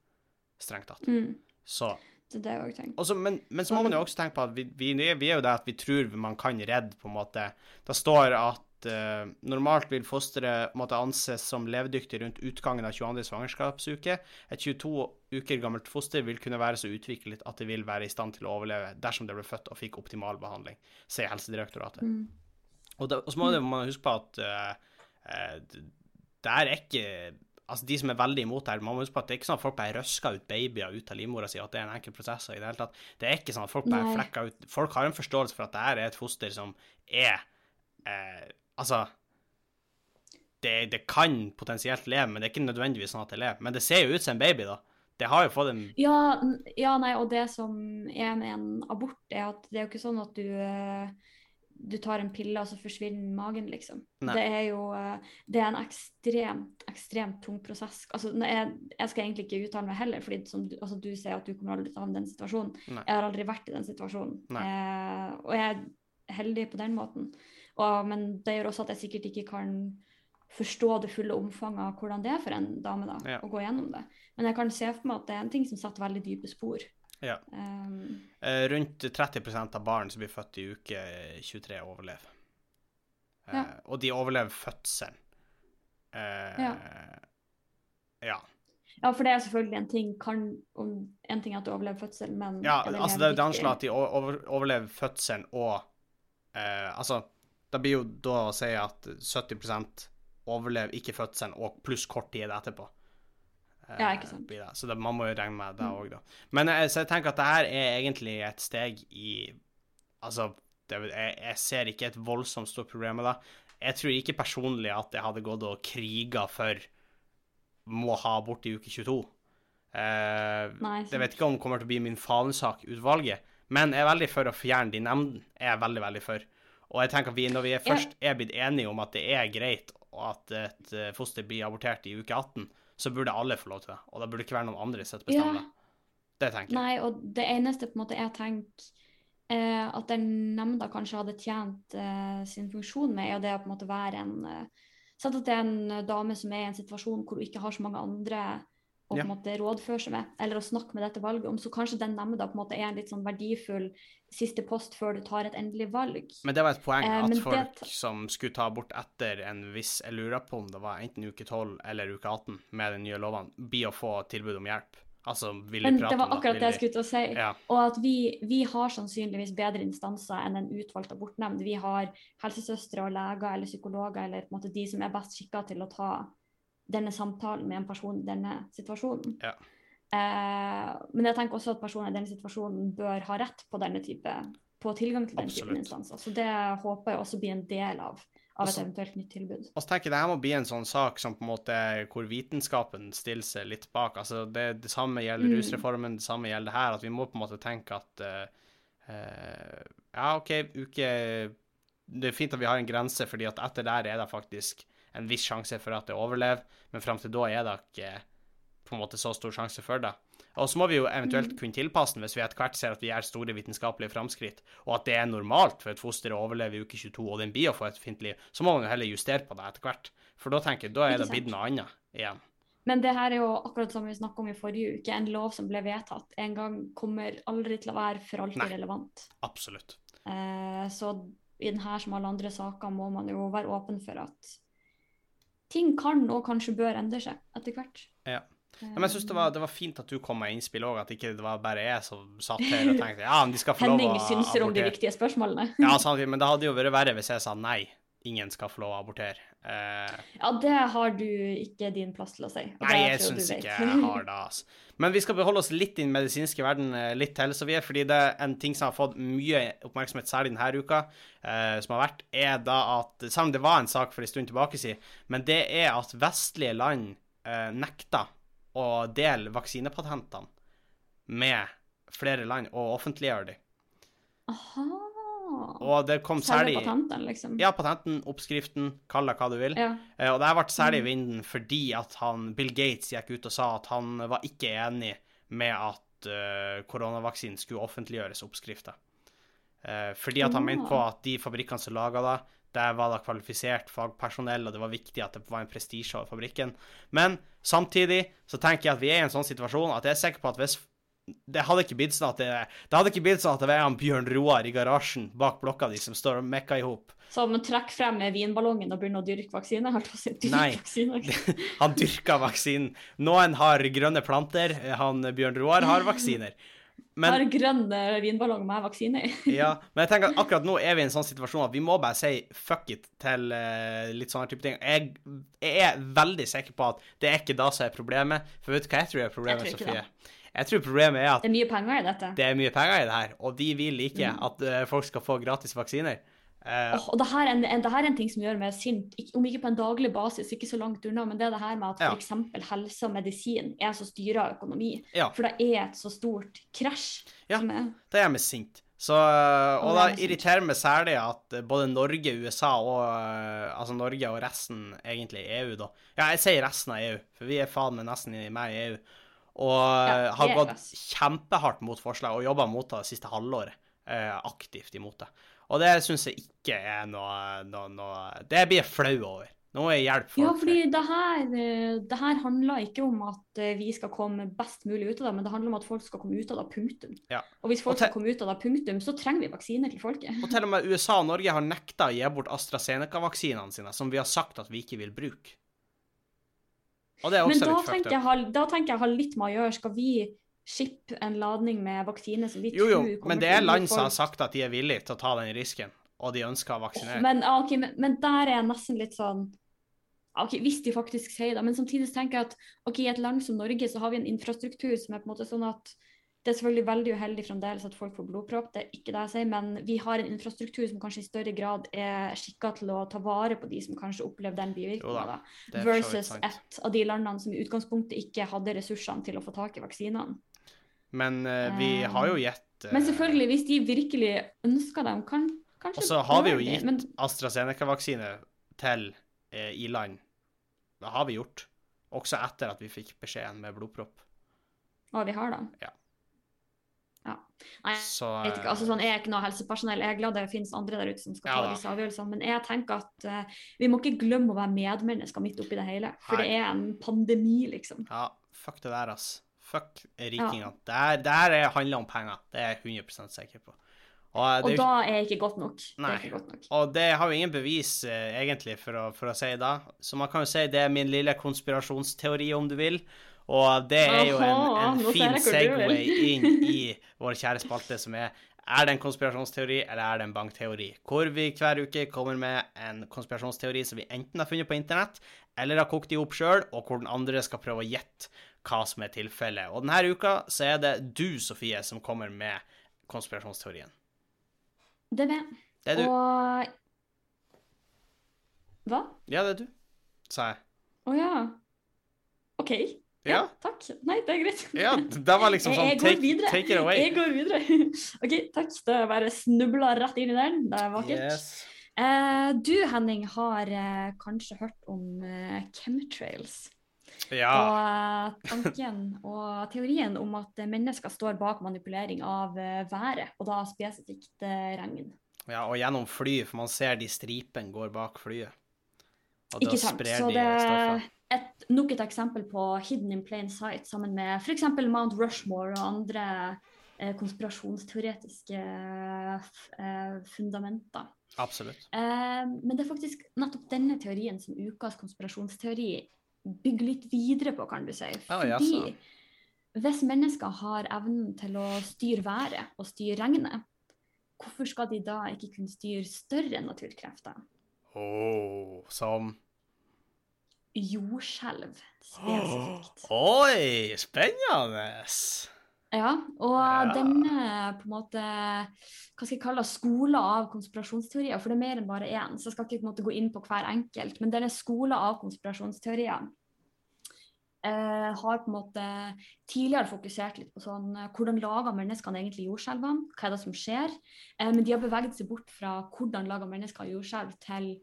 Strengt tatt. Mm, Så det er det jeg også, men, men så må man jo også tenke på at vi, vi, vi er jo det at vi tror man kan redde, på en måte. Det står at eh, normalt vil fosteret måtte anses som levedyktig rundt utgangen av 22. svangerskapsuke. Et 22 uker gammelt foster vil kunne være så utviklet at det vil være i stand til å overleve dersom det ble født og fikk optimal behandling, sier Helsedirektoratet. Mm. Og, da, og så må man huske på at uh, uh, det er ikke Altså, de som er veldig imot det her, man må huske på at det er ikke sånn at folk bare røsker ut babyer ut av livmora si, at det er en enkel prosess i det hele tatt. Det er ikke sånn at folk bare flekker ut Folk har en forståelse for at det her er et foster som er eh, Altså det, det kan potensielt leve, men det er ikke nødvendigvis sånn at det lever. Men det ser jo ut som en baby, da. Det har jo fått en Ja, ja, nei, og det som er med en abort, er at det er jo ikke sånn at du eh, du tar en pille, og så forsvinner magen, liksom. Nei. Det er jo eh, det er en ekstremt, ekstremt tung prosess. Altså, er- jeg skal egentlig ikke uttale meg heller, fordi som du, altså, du sier at du kommer aldri til å havne i den situasjonen. Nei. Jeg har aldri vært i den situasjonen. Eh, og jeg er heldig på den måten. Og, men det gjør også at jeg sikkert ikke kan forstå det fulle omfanget av hvordan det er for en dame da, Ja. å gå gjennom det. Men jeg kan se for meg at det er en ting som setter veldig dype spor. Ja. Um, Eh, rundt 30 av barn som blir født i uke 23, overlever. Ja. Uh, Og de overlever fødselen. Uh, Ja. ja. ja, for det er selvfølgelig en ting kan, om, En ting er at du overlever fødselen, men Ja, altså det, er anslått at de over, overlever fødselen og uh, Altså, det blir jo da å si at 70 overlever ikke fødselen og pluss kort tid etterpå. Eh, Ja, ikke sant. blir det. Så det, man må jo regne med det Mm. da. Men eh, så jeg tenker at det her er egentlig et steg i Altså, det, jeg, jeg ser ikke et voldsomt stort problem med det. Jeg tror ikke personlig at jeg hadde gått og kriga for må ha abort i uke 22. Eh, Nei, jeg vet ikke om det kommer til å bli min fanesak, utvalget, men jeg er veldig for å fjerne de nemndene. Jeg er veldig, veldig for. Og jeg tenker at vi, når vi er først er blitt enige om at det er greit at et eh, foster blir abortert i uke 18, så burde alle få lov til det. Og da burde det ikke være noen andre som bestemmer det. Det tenker jeg. Nei, og det eneste på en måte jeg tenker eh, at den nemnda kanskje hadde tjent eh, sin funksjon med, er det å på en måte være en eh, Sett at det er en eh, dame som er i en situasjon hvor hun ikke har så mange andre å på en måte rådføre med, eller å snakke med dette valget om, så kanskje den nemnda på en måte er en litt sånn verdifull siste post før du tar et endelig valg. Men det var et poeng Eh, at men det- folk som skulle ta abort etter en viss Jeg lurer på om det var enten uke 12 eller uke 18 med de nye lovene, blir å få tilbud om hjelp. Altså, Men det var akkurat det jeg skulle til å si. Ja. Og at vi, vi har sannsynligvis bedre instanser enn en utvalgt abortnemnd. Vi har helsesøstre og leger eller psykologer eller på en måte de som er best skikka til å ta denne samtalen med en person i denne situasjonen. Ja. Eh, men jeg tenker også at personer i denne situasjonen bør ha rett på denne type på tilgang til den typen instanser. Så det håper jeg også blir en del av, av et Også- eventuelt nytt tilbud. Og så tenker jeg det her må bli en sånn sak som på en måte hvor vitenskapen stiller seg litt bak. Altså det, det samme gjelder Mm. rusreformen, det samme gjelder det her. At vi må på en måte tenke at uh, Ja, OK, uke Det er fint at vi har en grense, fordi at etter der er det faktisk en viss sjanse for at det overlever, men fram til da er det ikke på en måte så stor sjanse for det. Og så må vi jo eventuelt Mm. kunne tilpasse den hvis vi etter hvert ser at vi gjør store vitenskapelige framskritt, og at det er normalt for et foster å overleve i uke 22, og den blir å få et fint liv, så må man jo heller justere på det etter hvert. For da tenker jeg, da er det blitt noe annet igjen. Men det her er jo akkurat som vi snakket om i forrige uke, en lov som ble vedtatt en gang, kommer aldri til å være for alltid Nei. relevant. Absolutt. Eh, så i denne som alle andre saker må man jo være åpen for at ting kan og kanskje bør endre seg etter hvert. Ja. Eh, Ja, men jeg synes det, var- det var fint at du kom med innspill òg, at ikke det var bare jeg som satt her og tenkte ja, men de skal få lov å Henning synser om de viktige spørsmålene. Ja, sant, men det hadde jo vært verre hvis jeg sa nei. Ingen skal få lov å abortere. Eh, Ja, det har du ikke din plass til å si. Nei, jeg tror syns ikke jeg har det. Altså. Men vi skal beholde oss litt i den medisinske verden eh, litt til, så vi er, fordi det er en ting som har fått mye oppmerksomhet, særlig denne uka, eh, som har vært, er da at Selv om det var en sak for en stund tilbake siden, men det er at vestlige land eh, nekter å dele vaksinepatentene med flere land og offentliggjøre dem. Aha. Og det kom særlig patenten, liksom. Ja, patenten, oppskriften, kall det hva du vil. Ja. Eh, Og det har vært særlig i Mm. vinden fordi at han, Bill Gates gikk ut og sa at han var ikke enig med at uh, koronavaksinen skulle offentliggjøres oppskrifter. Eh, fordi at han ja. mente på at de fabrikkene som laga det, der var det kvalifisert fagpersonell, og det var viktig at det var en prestisje over fabrikken. Men samtidig så tenker jeg at vi er i en sånn situasjon at jeg er sikker på at hvis det hadde ikke blitt sånn at det, det hadde ikke blitt sånn at det var en Bjørn Roar i garasjen bak blokka di som står og mekker i hop. Som trekker frem med vinballongen og begynner å dyrke vaksine? Å si, dyrke Nei. vaksine. Han dyrker vaksinen. Noen har grønne planter, han Bjørn Roar har vaksiner. Men, Har grønn vinballong med vaksine i. ja, men jeg tenker at akkurat nå er vi i en sånn situasjon at vi må bare si fuck it til uh, litt sånne type ting. Jeg, jeg er veldig sikker på at det er ikke da som er problemet. For vet du hva jeg tror er problemet, Sofie? Jeg tror problemet er at Det er mye penger i dette. det er mye penger i det her, og de vil ikke Mm. at eh, folk skal få gratis vaksiner. Uh, oh, og det her, er en, en, det her er en ting som gjør meg sint, om ikke på en daglig basis, ikke så langt unna, men det er det her med at Ja. f.eks. helse og medisin er så styra økonomi. Ja. For det er et så stort krasj. Ja. Er, Det gjør meg sint. Så, og Og da er irriterer meg særlig at eh, både Norge, USA og Altså Norge og resten, egentlig EU, da. Ja, jeg sier resten av EU, for vi er faen meg nesten i- med i EU. Og Ja, eh, har gått kjempehardt mot forslag og jobba mot det det siste halvåret. Eh, aktivt imot det. Og det syns jeg ikke er noe, noe, noe Det blir jeg flau over. Nå må jeg hjelpe folk. ja, fordi det her, eh, det her handler ikke om at eh, vi skal komme best mulig ut av det, men det handler om at folk skal komme ut av det, punktum. Ja. Og hvis folk Og skal komme ut av det, punktum, så trenger vi vaksiner til folket. Og til og med USA og Norge har nekta å gi bort AstraZeneca-vaksinene sine, som vi har sagt at vi ikke vil bruke. Men da tenker, jeg, da tenker jeg har litt med å gjøre. Skal vi shippe en ladning med vaksine som vi Jo, jo, tror kommer men det er land som har sagt at de er villige til å ta den risken, og de ønsker å vaksinere. Men, okay, men, men der er jeg nesten litt sånn ok, Hvis de faktisk sier det. Men samtidig tenker jeg at ok, i et land som Norge så har vi en infrastruktur som er på en måte sånn at det er selvfølgelig veldig uheldig fremdeles at folk får blodpropp, det er ikke det jeg sier, men vi har en infrastruktur som kanskje i større grad er skikka til å ta vare på de som kanskje opplever den bivirkninga. da, da. Er Versus ett et av de landene som i utgangspunktet ikke hadde ressursene til å få tak i vaksinene. Men uh, vi Eh, har jo gitt uh, Men selvfølgelig, hvis de virkelig ønsker dem, kan kanskje Og så har vi jo gitt men, AstraZeneca-vaksine til uh, i-land. Det har vi gjort. Også etter at vi fikk beskjeden med blodpropp. Å, vi har det? Ja. Ja. Nei, Så jeg vet ikke, altså sånn, Jeg er ikke noe helsepersonell, jeg er glad det finnes andre der ute som skal Ja ta disse avgjørelsene. Men jeg tenker at uh, vi må ikke glemme å være medmennesker midt oppi det hele. For Nei. det er en pandemi, liksom. Ja, fuck det der, ass. Fuck rikingene. Det her, det her er- handler om penger. Det er jeg 100 sikker på. Og, eh, det, Og er jo da er ikke godt nok. Det Nei. ikke godt nok. Og det har jo ingen bevis, eh, egentlig, for å, for å si det. Så man kan jo si det er min lille konspirasjonsteori, om du vil. Og det er jo en, en fin segway inn i vår kjære spalte, som er Er det en konspirasjonsteori, eller er det en bankteori? Hvor vi hver uke kommer med en konspirasjonsteori som vi enten har funnet på internett, eller har kokt de opp sjøl, og hvor den andre skal prøve å gjette hva som er tilfellet. Og denne uka så er det du, Sofie, som kommer med konspirasjonsteorien. Det er meg. Det er du. Og Hva? Ja, det er du, sa jeg. Å ja. OK. Ja. Takk. Nei, det er greit. Ja, det var liksom sånn take, take it away. Jeg går videre. OK, takk. Da bare snubla rett inn i den. Det er vakkert. Yes. Eh, du, Henning, har eh, kanskje hørt om eh, chemtrails. Ja. Og eh, tanken og teorien om at mennesker står bak manipulering av eh, været, og da spesifikt eh, regn. ja, og gjennom fly, for man ser de stripene går bak flyet. Og da Ikke sant? sprer de stoffet. Et, nok et eksempel på hidden in plain sight, sammen med f.eks. Mount Rushmore og andre eh, konspirasjonsteoretiske f- eh, fundamenter. Absolutt. Eh, men det er faktisk nettopp denne teorien som ukas konspirasjonsteori bygger litt videre på, kan du si. Ja, Fordi hvis mennesker har evnen til å styre været og styre regnet, hvorfor skal de da ikke kunne styre større naturkrefter? Oh, som Jordskjelv spesifikt. Oi, spennende! Ja, og Ja. denne på en måte hva skal jeg kalle det, skole av konspirasjonsteorier, for det er mer enn bare én, så jeg skal ikke på en måte gå inn på hver enkelt, men denne skole av konspirasjonsteorier eh, har på en måte tidligere fokusert litt på sånn eh, hvordan lager menneskene egentlig jordskjelvene, hva er det som skjer, eh, men de har beveget seg bort fra hvordan lager mennesker jordskjelv til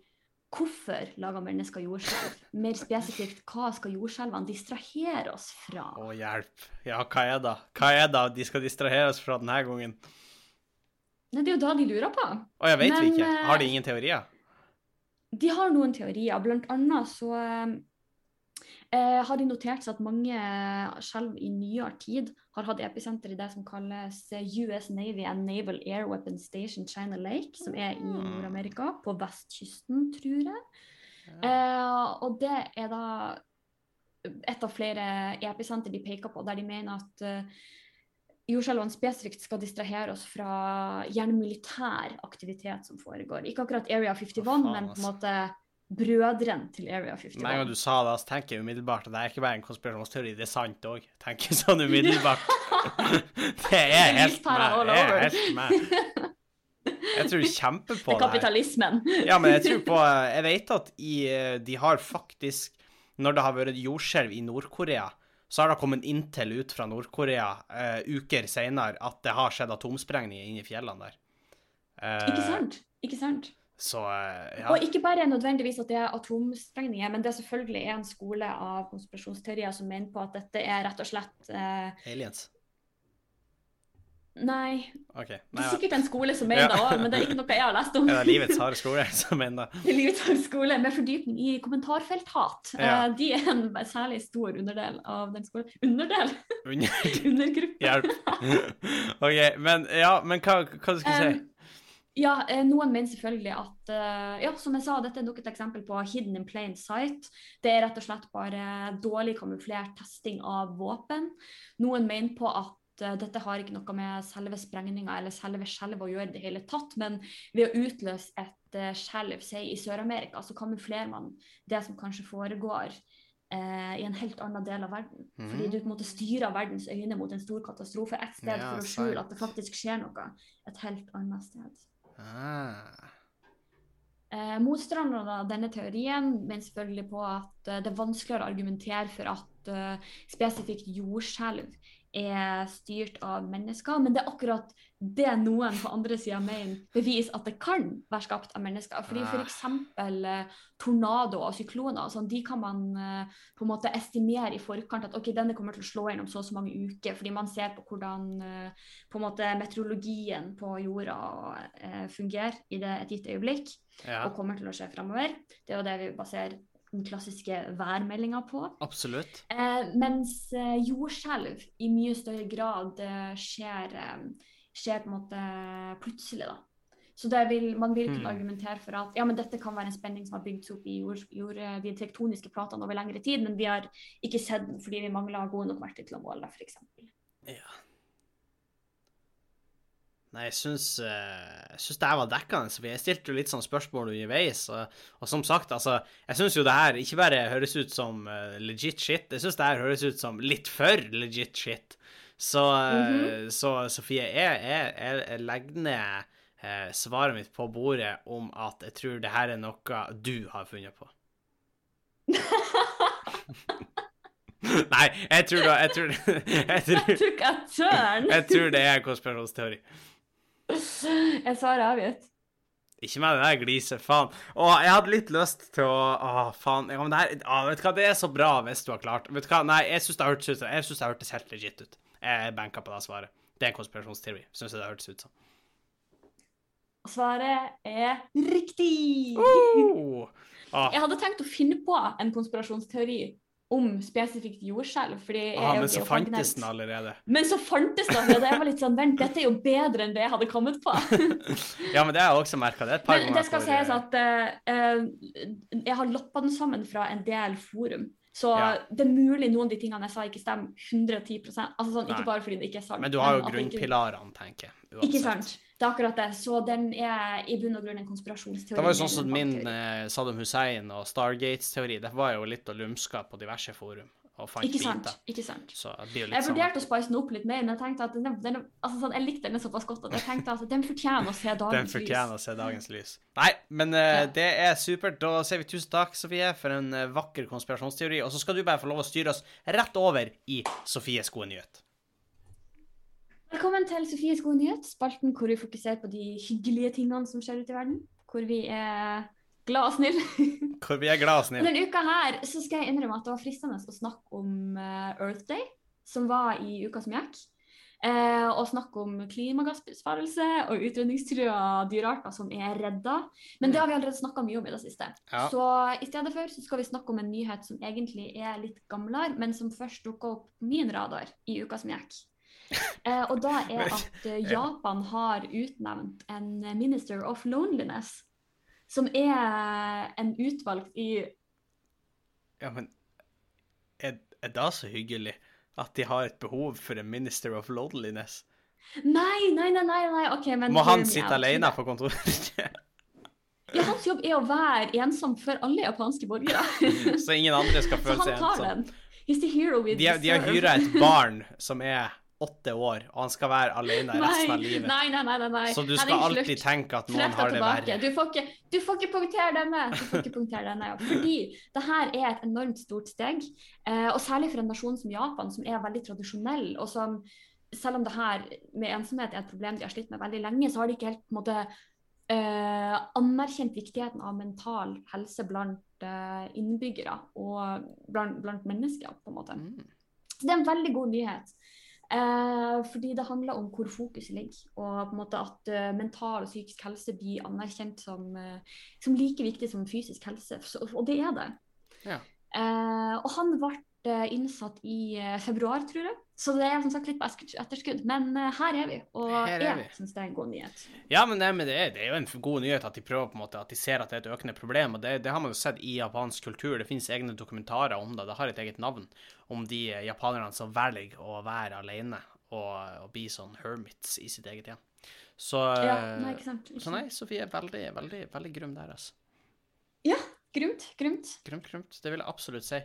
hvorfor lager mennesker jordskjelv? Mer spesifikt, hva skal jordskjelvene distrahere oss fra? Å, hjelp. Ja, hva er det? Hva er det de skal distrahere oss fra denne gangen? Nei, det er jo da de lurer på. Å, jeg vet vi ikke. eh, Har de ingen teorier? De har noen teorier. Blant annet så eh, har de notert seg at mange skjelv i nyere tid har hatt episenter i det som kalles eh, US Navy and Naval Air Weapon Station China Lake, som er i Mm. Nord-Amerika, på vestkysten, tror jeg. Eh, og det er da et av flere episenter de peker på, der de mener at uh, jordskjelvene spesifikt skal distrahere oss fra gjerne militær aktivitet som foregår. Ikke akkurat Area 51, Hva faen, men på en måte brødrene til Area 51. Med en gang du sa det, så tenker jeg umiddelbart at det er ikke bare en konspirasjonsteori, det er sant òg. Tenker sånn umiddelbart. det er helt meg. Det er helt meg. Jeg tror kjempe Det på det kapitalismen. Ja, men jeg tror på Jeg vet at i, de har faktisk Når det har vært jordskjelv i Nord-Korea, så har det kommet inntil ut fra Nord-Korea uh, uker senere at det har skjedd atomsprengninger inne i fjellene der. Uh, Ikke sant? Ikke sant? Så eh, ja. Og ikke bare nødvendigvis at det er atomsprengninger, men det er selvfølgelig en skole av konspirasjonsteorier som mener på at dette er rett og slett eh, Aliens. Nei, OK. det er sikkert en skole som mener Ja. det òg, men det er ikke noe jeg har lest om. Er det livets harde skole som mener det? Er Livets harde skole med fordypning i kommentarfelthat. Ja. Eh, De er en særlig stor underdel av den skolen. Underdel? Under Undergruppe. Hjelp. OK, men ja, men hva, hva du skulle si? Um, ja, eh, noen mener selvfølgelig at eh, Ja, som jeg sa, dette er nok et eksempel på hidden in plain sight. Det er rett og slett bare dårlig kamuflert testing av våpen. Noen mener på at eh, dette har ikke noe med selve sprengninga eller selve skjelvet å gjøre i det hele tatt, men ved å utløse et skjelv, i Sør-Amerika, så kamuflerer man det som kanskje foregår eh, i en helt annen del av verden. Fordi Mhm. du på en måte styrer verdens øyne mot en stor katastrofe et sted Ja, for å skjule at det faktisk skjer noe et helt annet sted. Ah. Eh, motstanderne av denne teorien mener selvfølgelig på at eh, det er vanskeligere å argumentere for at eh, spesifikt jordskjelv er styrt av mennesker, men det er akkurat det noen på andre sida mener beviser at det kan være skapt av mennesker. Fordi Ah. f.eks. Eh, tornado og sykloner sånn, de kan man eh, på en måte estimere i forkant at ok, denne kommer til å slå inn om så og så mange uker, fordi man ser på hvordan eh, på en måte meteorologien på jorda eh, fungerer i det, et gitt øyeblikk Ja, og kommer til å skje framover. Det er jo det vi baserer den klassiske værmeldinga på. absolutt. Eh, mens eh, jordskjelv i mye større grad eh, skjer, eh, skjer på en måte plutselig, da. Så vil, man vil kunne Hmm. argumentere for at ja, men dette kan være en spenning som har bygd seg opp i jord, jord, de tektoniske platene over lengre tid, men vi har ikke sett den fordi vi mangler gode nok verktøy til å måle det, f.eks. Ja. Nei, jeg syns, eh, jeg syns det her var dekkende, for jeg stilte jo litt sånn spørsmål underveis. Og, og som sagt, altså, jeg syns jo det her ikke bare høres ut som eh, legit shit, jeg syns det her høres ut som litt for legit shit. Så, eh, så Sofie, jeg, jeg, jeg, legger ned eh, svaret mitt på bordet om at jeg tror det her er noe du har funnet på. Nei, jeg tror da Jeg tror, jeg tror, jeg tror, jeg tror det er konspirasjonsteori. Jeg svarer avgitt. Ikke med det der gliset, faen. Å, jeg hadde litt lyst til å Å, faen. Ja, men det her å, Vet du hva, det er så bra hvis du har klart Vet du hva, nei, jeg syns det hørtes ut det hørtes helt legit ut. Jeg banka på det svaret. Det er en konspirasjonsteori, syns jeg det hørtes ut som. Svaret er riktig! Uh! Ah, Jeg hadde tenkt å finne på en konspirasjonsteori om spesifikt jordskjelv. ah, men så fantes den allerede. Men så fantes den, allerede! Jeg var litt sånn Vent, dette er jo bedre enn det jeg hadde kommet på. Ja, men det har jeg også merka. Det Men det skal sies eh, at uh, jeg har loppa den sammen fra en del forum. Så Ja. det er mulig noen av de tingene jeg sa, ikke stemmer 110% Altså sånn, Ikke bare fordi det ikke er sant. Men du har jo grunnpilarene, tenker jeg. Ikke sant. Det er akkurat det. Så den er i bunn og grunn en konspirasjonsteori. Det var jo sånn som min eh, Saddam Hussein og Stargates-teori. Det var jo litt å lumske på diverse forum og fant Ikke sant. biter. ikke sant. Jeg sånn vurderte å spice den opp litt mer, men jeg tenkte at den, den, altså sånn, jeg likte den såpass godt at jeg tenkte at den fortjener å se dagens lys. Den fortjener å se dagens lys. Nei, men uh, Ja. det er supert. Da sier vi tusen takk, Sofie, for en uh, vakker konspirasjonsteori. Og så skal du bare få lov å styre oss rett over i Sofies gode nyhet. Velkommen til Sofies gode nyhet, spalten hvor vi fokuserer på de hyggelige tingene som skjer ute i verden. Hvor vi er glad og snille. Hvor vi er glad og snille. Denne uka her så skal jeg innrømme at det var fristende å snakke om eh, Earth Day, som var i uka som gikk. Eh, og snakke om klimagassbesparelse og utrydningstrua dyrearter som er redda. Men det har vi allerede snakka mye om i det siste. Ja. Så i stedet for så skal vi snakke om en nyhet som egentlig er litt gamlere, men som først dukka opp min radar i uka som gikk. Eh, og da er at eh, Japan har utnevnt en Minister of Loneliness, som er en utvalgt i Ja, men er, er det så hyggelig at de har et behov for en Minister of Loneliness? Nei, nei, nei, nei, nei. ok, men Må han sitte alene på kontoret? Ja, Hans jobb er å være ensom for alle japanske borgere. så ingen andre skal Så føle han seg tar ensom? den. He's the hero we De, de har hyra et barn som er åtte år, og han skal være alene resten av livet. nei, nei, nei, nei, nei. Så du skal alltid slutt. tenke at noen har det verre. Du får, ikke, du får ikke punktere denne. Du får ikke punktere denne, ja. Fordi det her er et enormt stort steg. Eh, og særlig for en nasjon som Japan, som er veldig tradisjonell, og som selv om det her med ensomhet er et problem de har slitt med veldig lenge, så har de ikke helt på en måte eh, anerkjent viktigheten av mental helse blant eh, innbyggere og blant, blant mennesker, på en måte. Mm. Så det er en veldig god nyhet. Eh, fordi det handler om hvor fokuset ligger, og på en måte at uh, mental og psykisk helse blir anerkjent som, uh, som like viktig som fysisk helse. Så, og det er det. Ja. Eh, og han ble innsatt i eh, februar, tror jeg. Så det er som sagt litt på etterskudd. Men eh, her er vi, og er jeg syns det er en god nyhet. Ja, men, det, det, er, det er jo en god nyhet at de prøver på en måte, at de ser at det er et økende problem. og Det, det har man jo sett i japansk kultur. Det finnes egne dokumentarer om det. Det har et eget navn om de eh, japanerne som velger å være alene og, og bli sånn hermits i sitt eget hjem. Så, Ja, eh, nei, ikke sant. Ikke så nei. Sofie er veldig, veldig, veldig grum der, altså. Grumt, grumt. Grumt, grumt. Det vil jeg absolutt si.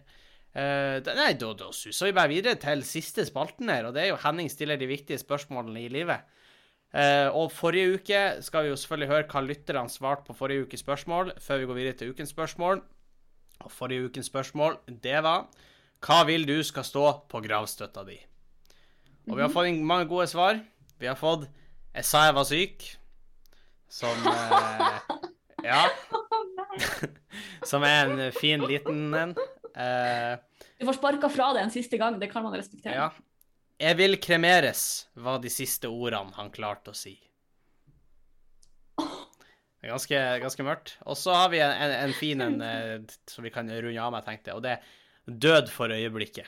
Da- nei, da, da suser vi bare videre til siste spalten her, og det er jo Henning stiller de viktige spørsmålene i livet. Uh, og forrige uke skal vi jo selvfølgelig høre hva lytterne svarte på forrige ukes spørsmål, før vi går videre til ukens spørsmål. Og forrige ukens spørsmål, det var Hva vil du skal stå på gravstøtta di? Og vi har fått inn mange gode svar. Vi har fått Jeg sa jeg var syk. Som uh, Ja. Som er en fin liten en. Eh, Du får sparka fra det en siste gang, det kan man respektere. ja. Jeg vil kremeres, var de siste ordene han klarte å si. Det er ganske, ganske mørkt. Og så har vi en, en, en fin en eh, som vi kan runde av med, tenkte jeg, og det er 'Død for øyeblikket'.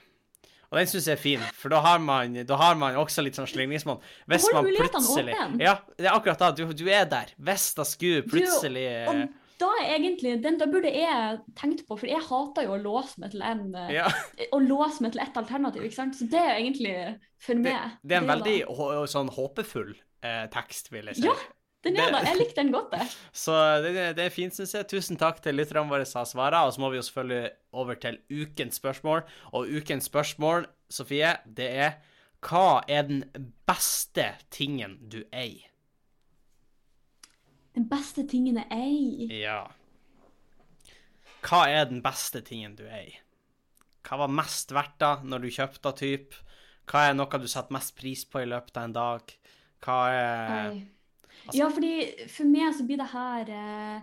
Og den syns jeg er fin, for da har man, da har man også litt sånn slingringsmonn. Hvis man plutselig. Ja, det er akkurat da. Du, du er der. Hvis da skulle plutselig du, Og da er egentlig, den da burde jeg tenkt på, for jeg hater jo å låse meg til en eh, ja. Å låse meg til ett alternativ, ikke sant. Så det er egentlig for meg. det er en veldig hå- sånn håpefull eh, tekst, vil jeg si. Ja, Den er det- da, Jeg likte den godt, jeg. Så det, det er fint, syns jeg. Tusen takk til lytterne våre som har svara. Og så må vi jo selvfølgelig over til ukens spørsmål. Og ukens spørsmål, Sofie, det er Hva er den beste tingen du eier? Den beste tingen jeg eier. Ja. Hva er den beste tingen du eier? Hva var mest verdt da når du kjøpte typ? Hva er noe du setter mest pris på i løpet av en dag? Hva er altså- Ja, fordi for meg så blir det her eh,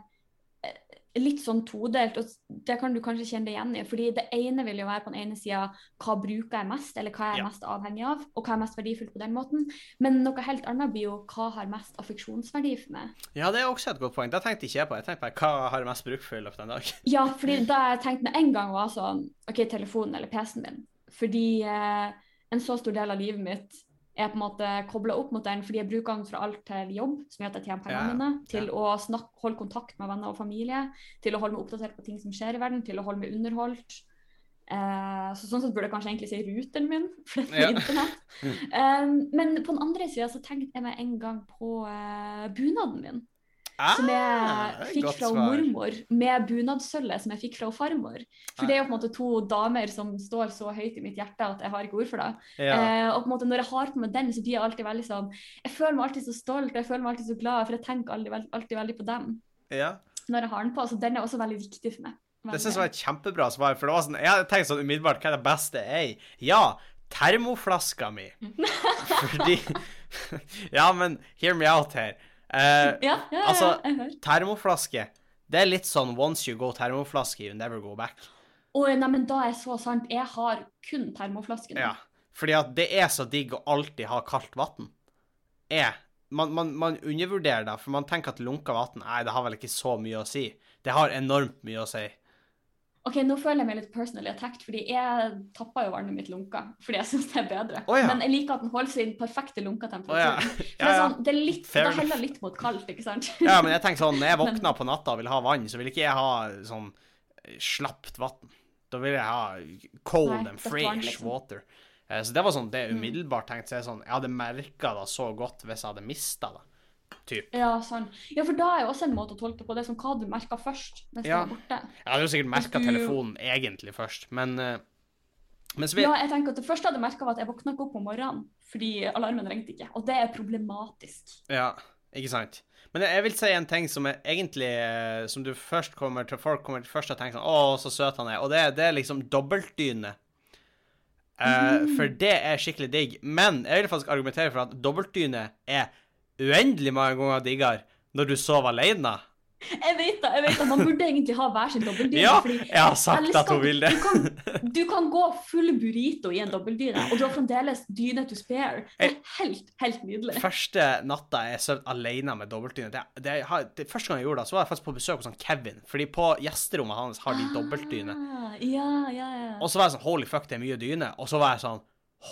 litt sånn todelt, og det kan du kanskje kjenne deg igjen i. fordi det ene vil jo være på den ene sida hva bruker jeg mest, eller hva er jeg Ja. mest avhengig av, og hva er mest verdifullt på den måten. Men noe helt annet blir jo hva har mest affeksjonsverdi for meg. Ja, det er også et godt poeng. Det tenkte ikke jeg på. Jeg tenkte på hva har jeg mest bruk for i løpet av en dag? Ja, fordi da jeg tenkte med en gang var sånn OK, telefonen eller PC-en min. Fordi eh, en så stor del av livet mitt er på en måte kobla opp mot den fordi jeg bruker den fra alt til jobb, som gjør at jeg tjener pengene mine, til å snakke, holde kontakt med venner og familie, til å holde meg oppdatert på ting som skjer i verden, til å holde meg underholdt. Eh, så sånn sett burde jeg kanskje egentlig si ruteren min, for det er Ja. internett. Um, men på den andre sida så tenkte jeg meg en gang på uh, bunaden min. Som Ah, jeg fikk fra svar. mormor, med bunadsølvet som jeg fikk fra farmor. For Ah. det er jo på en måte to damer som står så høyt i mitt hjerte at jeg har ikke ord for det. Ja. Eh, og på en måte når jeg har på meg den, så blir jeg alltid veldig sånn Jeg føler meg alltid så stolt jeg føler meg alltid så glad, for jeg tenker alltid, veld- alltid veldig på dem ja. når jeg har den på. Så den er også veldig viktig for meg. Det syns jeg var et kjempebra svar. For det var sånn, jeg hadde tenkt sånn umiddelbart hva er det beste jeg er? Ja, termoflaska mi. Fordi Ja, men hear me out her. Eh, Ja, ja, ja, Altså, termoflaske Det er litt sånn once you go termoflaske, you never go back. Oh, nei, men da er så sant. Jeg har kun termoflaske nå. Ja. Fordi at det er så digg å alltid ha kaldt vann. Man, man, man undervurderer det, for man tenker at lunka vann Nei, det har vel ikke så mye å si. Det har enormt mye å si. Ok, Nå føler jeg meg litt personally attacked, fordi jeg tapper jo vannet mitt lunka. Fordi jeg syns det er bedre. Oh, ja. Men jeg liker at den holder sin perfekte lunkatemperaturen. det, ja, ja. sånn, det, er litt, det heller litt mot kaldt, ikke sant? ja, men jeg tenker sånn, når jeg våkner på natta og vil ha vann, så vil ikke jeg ha sånn slapt vann. Da vil jeg ha cold Nei, and fresh vann, liksom. water. Eh, Så det var sånn, det Mm. umiddelbart tenkte jeg sånn, jeg hadde merka det så godt hvis jeg hadde mista det. Typ. Ja, sånn. ja, for da er jo også en måte å tolke på det som hva du merka først mens Ja. du borte. Jeg hadde jo sikkert merka du- telefonen egentlig først, men eh, men vi... Ja, jeg tenker at Det første jeg hadde merka, var at jeg våkna ikke opp om morgenen fordi alarmen ringte ikke. Og det er problematisk. Ja, ikke sant. Men jeg vil si en ting som er egentlig eh, Som du først kommer til Folk kommer til først til å tenke sånn Å, så søt han er. Og det, det er liksom dobbeltdyne. Mm. Uh, For det er skikkelig digg. Men jeg vil faktisk argumentere for at dobbeltdyne er uendelig mange ganger diggere når du sover alene. Jeg vet det, jeg vet det. Man burde egentlig ha hver sin dobbeltdyne. Ja, jeg har sagt at hun vil det. Du kan, du kan gå full burrito i en dobbeltdyne, og du har fremdeles dyne to spare. Det er helt, helt nydelig. Første natta jeg sov alene med dobbeltdyne det, det, det, Første gang jeg gjorde det, så var jeg faktisk på besøk hos han Kevin. Fordi på gjesterommet hans har de dobbeltdyne. Ah, ja, ja, ja. Og så var jeg sånn Holy fuck, det er mye dyne. Og så var jeg sånn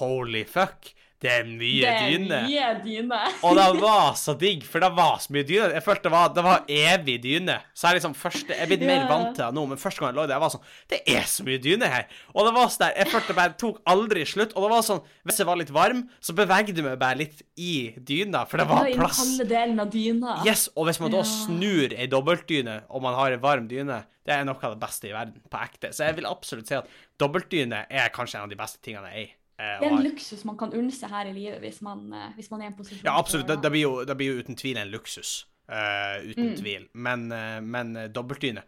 Holy fuck, det er mye det er dyne. mye dyne. Og det var så digg, for det var så mye dyne. Jeg følte det var, det var evig dyne. Så jeg liksom første, jeg er blitt mer vant til det nå, men første gang jeg lå der, jeg var sånn Det er så mye dyne her. Og det var sånn der, jeg følte det bare tok aldri slutt. Og det var sånn, hvis jeg var litt varm, så bevegde jeg meg bare litt i dyna, for det var i den plass. kalde delen av dyna. Yes, og hvis man da Ja. snur ei dobbeltdyne, og man har ei varm dyne, det er noe av det beste i verden, på ekte. Så jeg vil absolutt si at dobbeltdyne er kanskje en av de beste tingene jeg er i. eh, Det er en luksus man kan unne seg her i livet hvis man, eh, hvis man er i en posisjon Ja, absolutt. Det, det, blir jo, det blir jo uten tvil en luksus. Uh, uten Mm. tvil. Men, eh, men eh, dobbeltdyne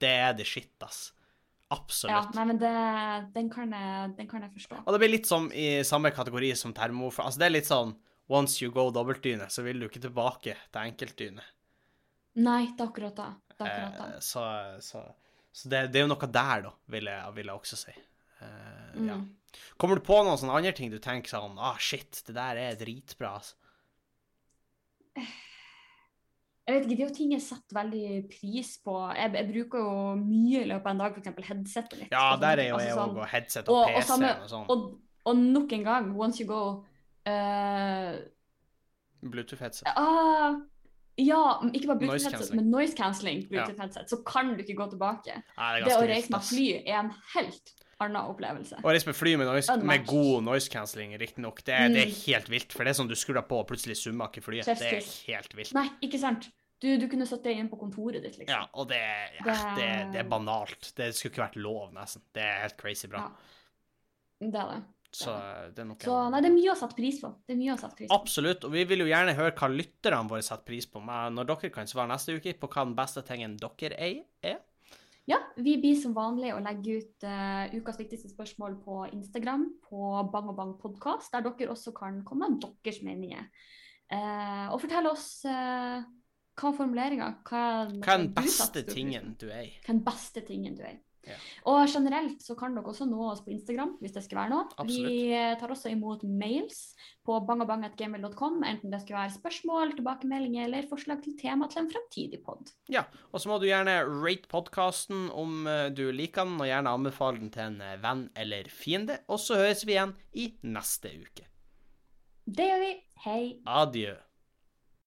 Det er det shit, ass. Ja, Absolutt. nei, men det, den, kan jeg, den kan jeg forstå. Og det blir litt som i samme kategori som termo. Altså, det er litt sånn Once you go dobbeltdyne, så vil du ikke tilbake til enkeltdyne. Nei, det er akkurat det. det, er akkurat det. Eh, så så, så det, det er jo noe der, da, vil jeg, vil jeg også si. Eh, ja. Mm. Kommer du på noen sånne andre ting du tenker sånn Ah, shit, det der er dritbra, altså. Jeg vet ikke, Det er jo ting jeg setter veldig pris på. Jeg, jeg bruker jo mye i løpet av en dag, f.eks. headsetet mitt. Ja, der sånn, er jo altså jeg sånn- òg, og headset og, og, og, PC samme, og sånn. og, og nok en gang, once you go uh, Bluetooth-headset. Uh, Ja, ikke bare Bluetooth-headset, men noise cancelling Bluetooth-headset. Så kan du ikke gå tilbake. Nei, det Det å reise med fly er en helt annen opplevelse. Og reise med fly med, noise, med god noise cancelling, riktignok, det, det er Mm. helt vilt. For det er sånn du skrur deg på, og plutselig summer ikke flyet. Det er helt vilt. Nei, ikke sant? Du, du kunne satt deg inn på kontoret ditt, liksom. Ja, og det, ja, Det- det, det er banalt. Det skulle ikke vært lov, nesten. Det er helt crazy bra. Ja. Det er det. Så det er noe Så nei, det er mye å sette pris på. Det er mye å sette pris på. Absolutt, og vi vil jo gjerne høre hva lytterne våre setter pris på. Men når dere kan svare neste uke på hva den beste tingen dere eier, er. Ja, vi blir som vanlig å legge ut uh, ukas viktigste spørsmål på Instagram, på Bang og Bang podkast, der dere også kan komme med deres meninger. Uh, og fortelle oss uh, hva er formuleringa? Hva, er- er den beste tingen du eier? Hva er den beste tingen du er? Ja. Og generelt så kan dere også nå oss på Instagram hvis det skulle være noe. Absolutt. Vi tar også imot mails på bangabang.gmail.com, enten det skulle være spørsmål, tilbakemeldinger eller forslag til tema til en fremtidig pod. Ja, og så må du gjerne rate podkasten om eh, du liker den, og gjerne anbefale den til en eh, venn eller fiende. Og så høres vi igjen i neste uke. Det gjør vi. Hei! Adjø.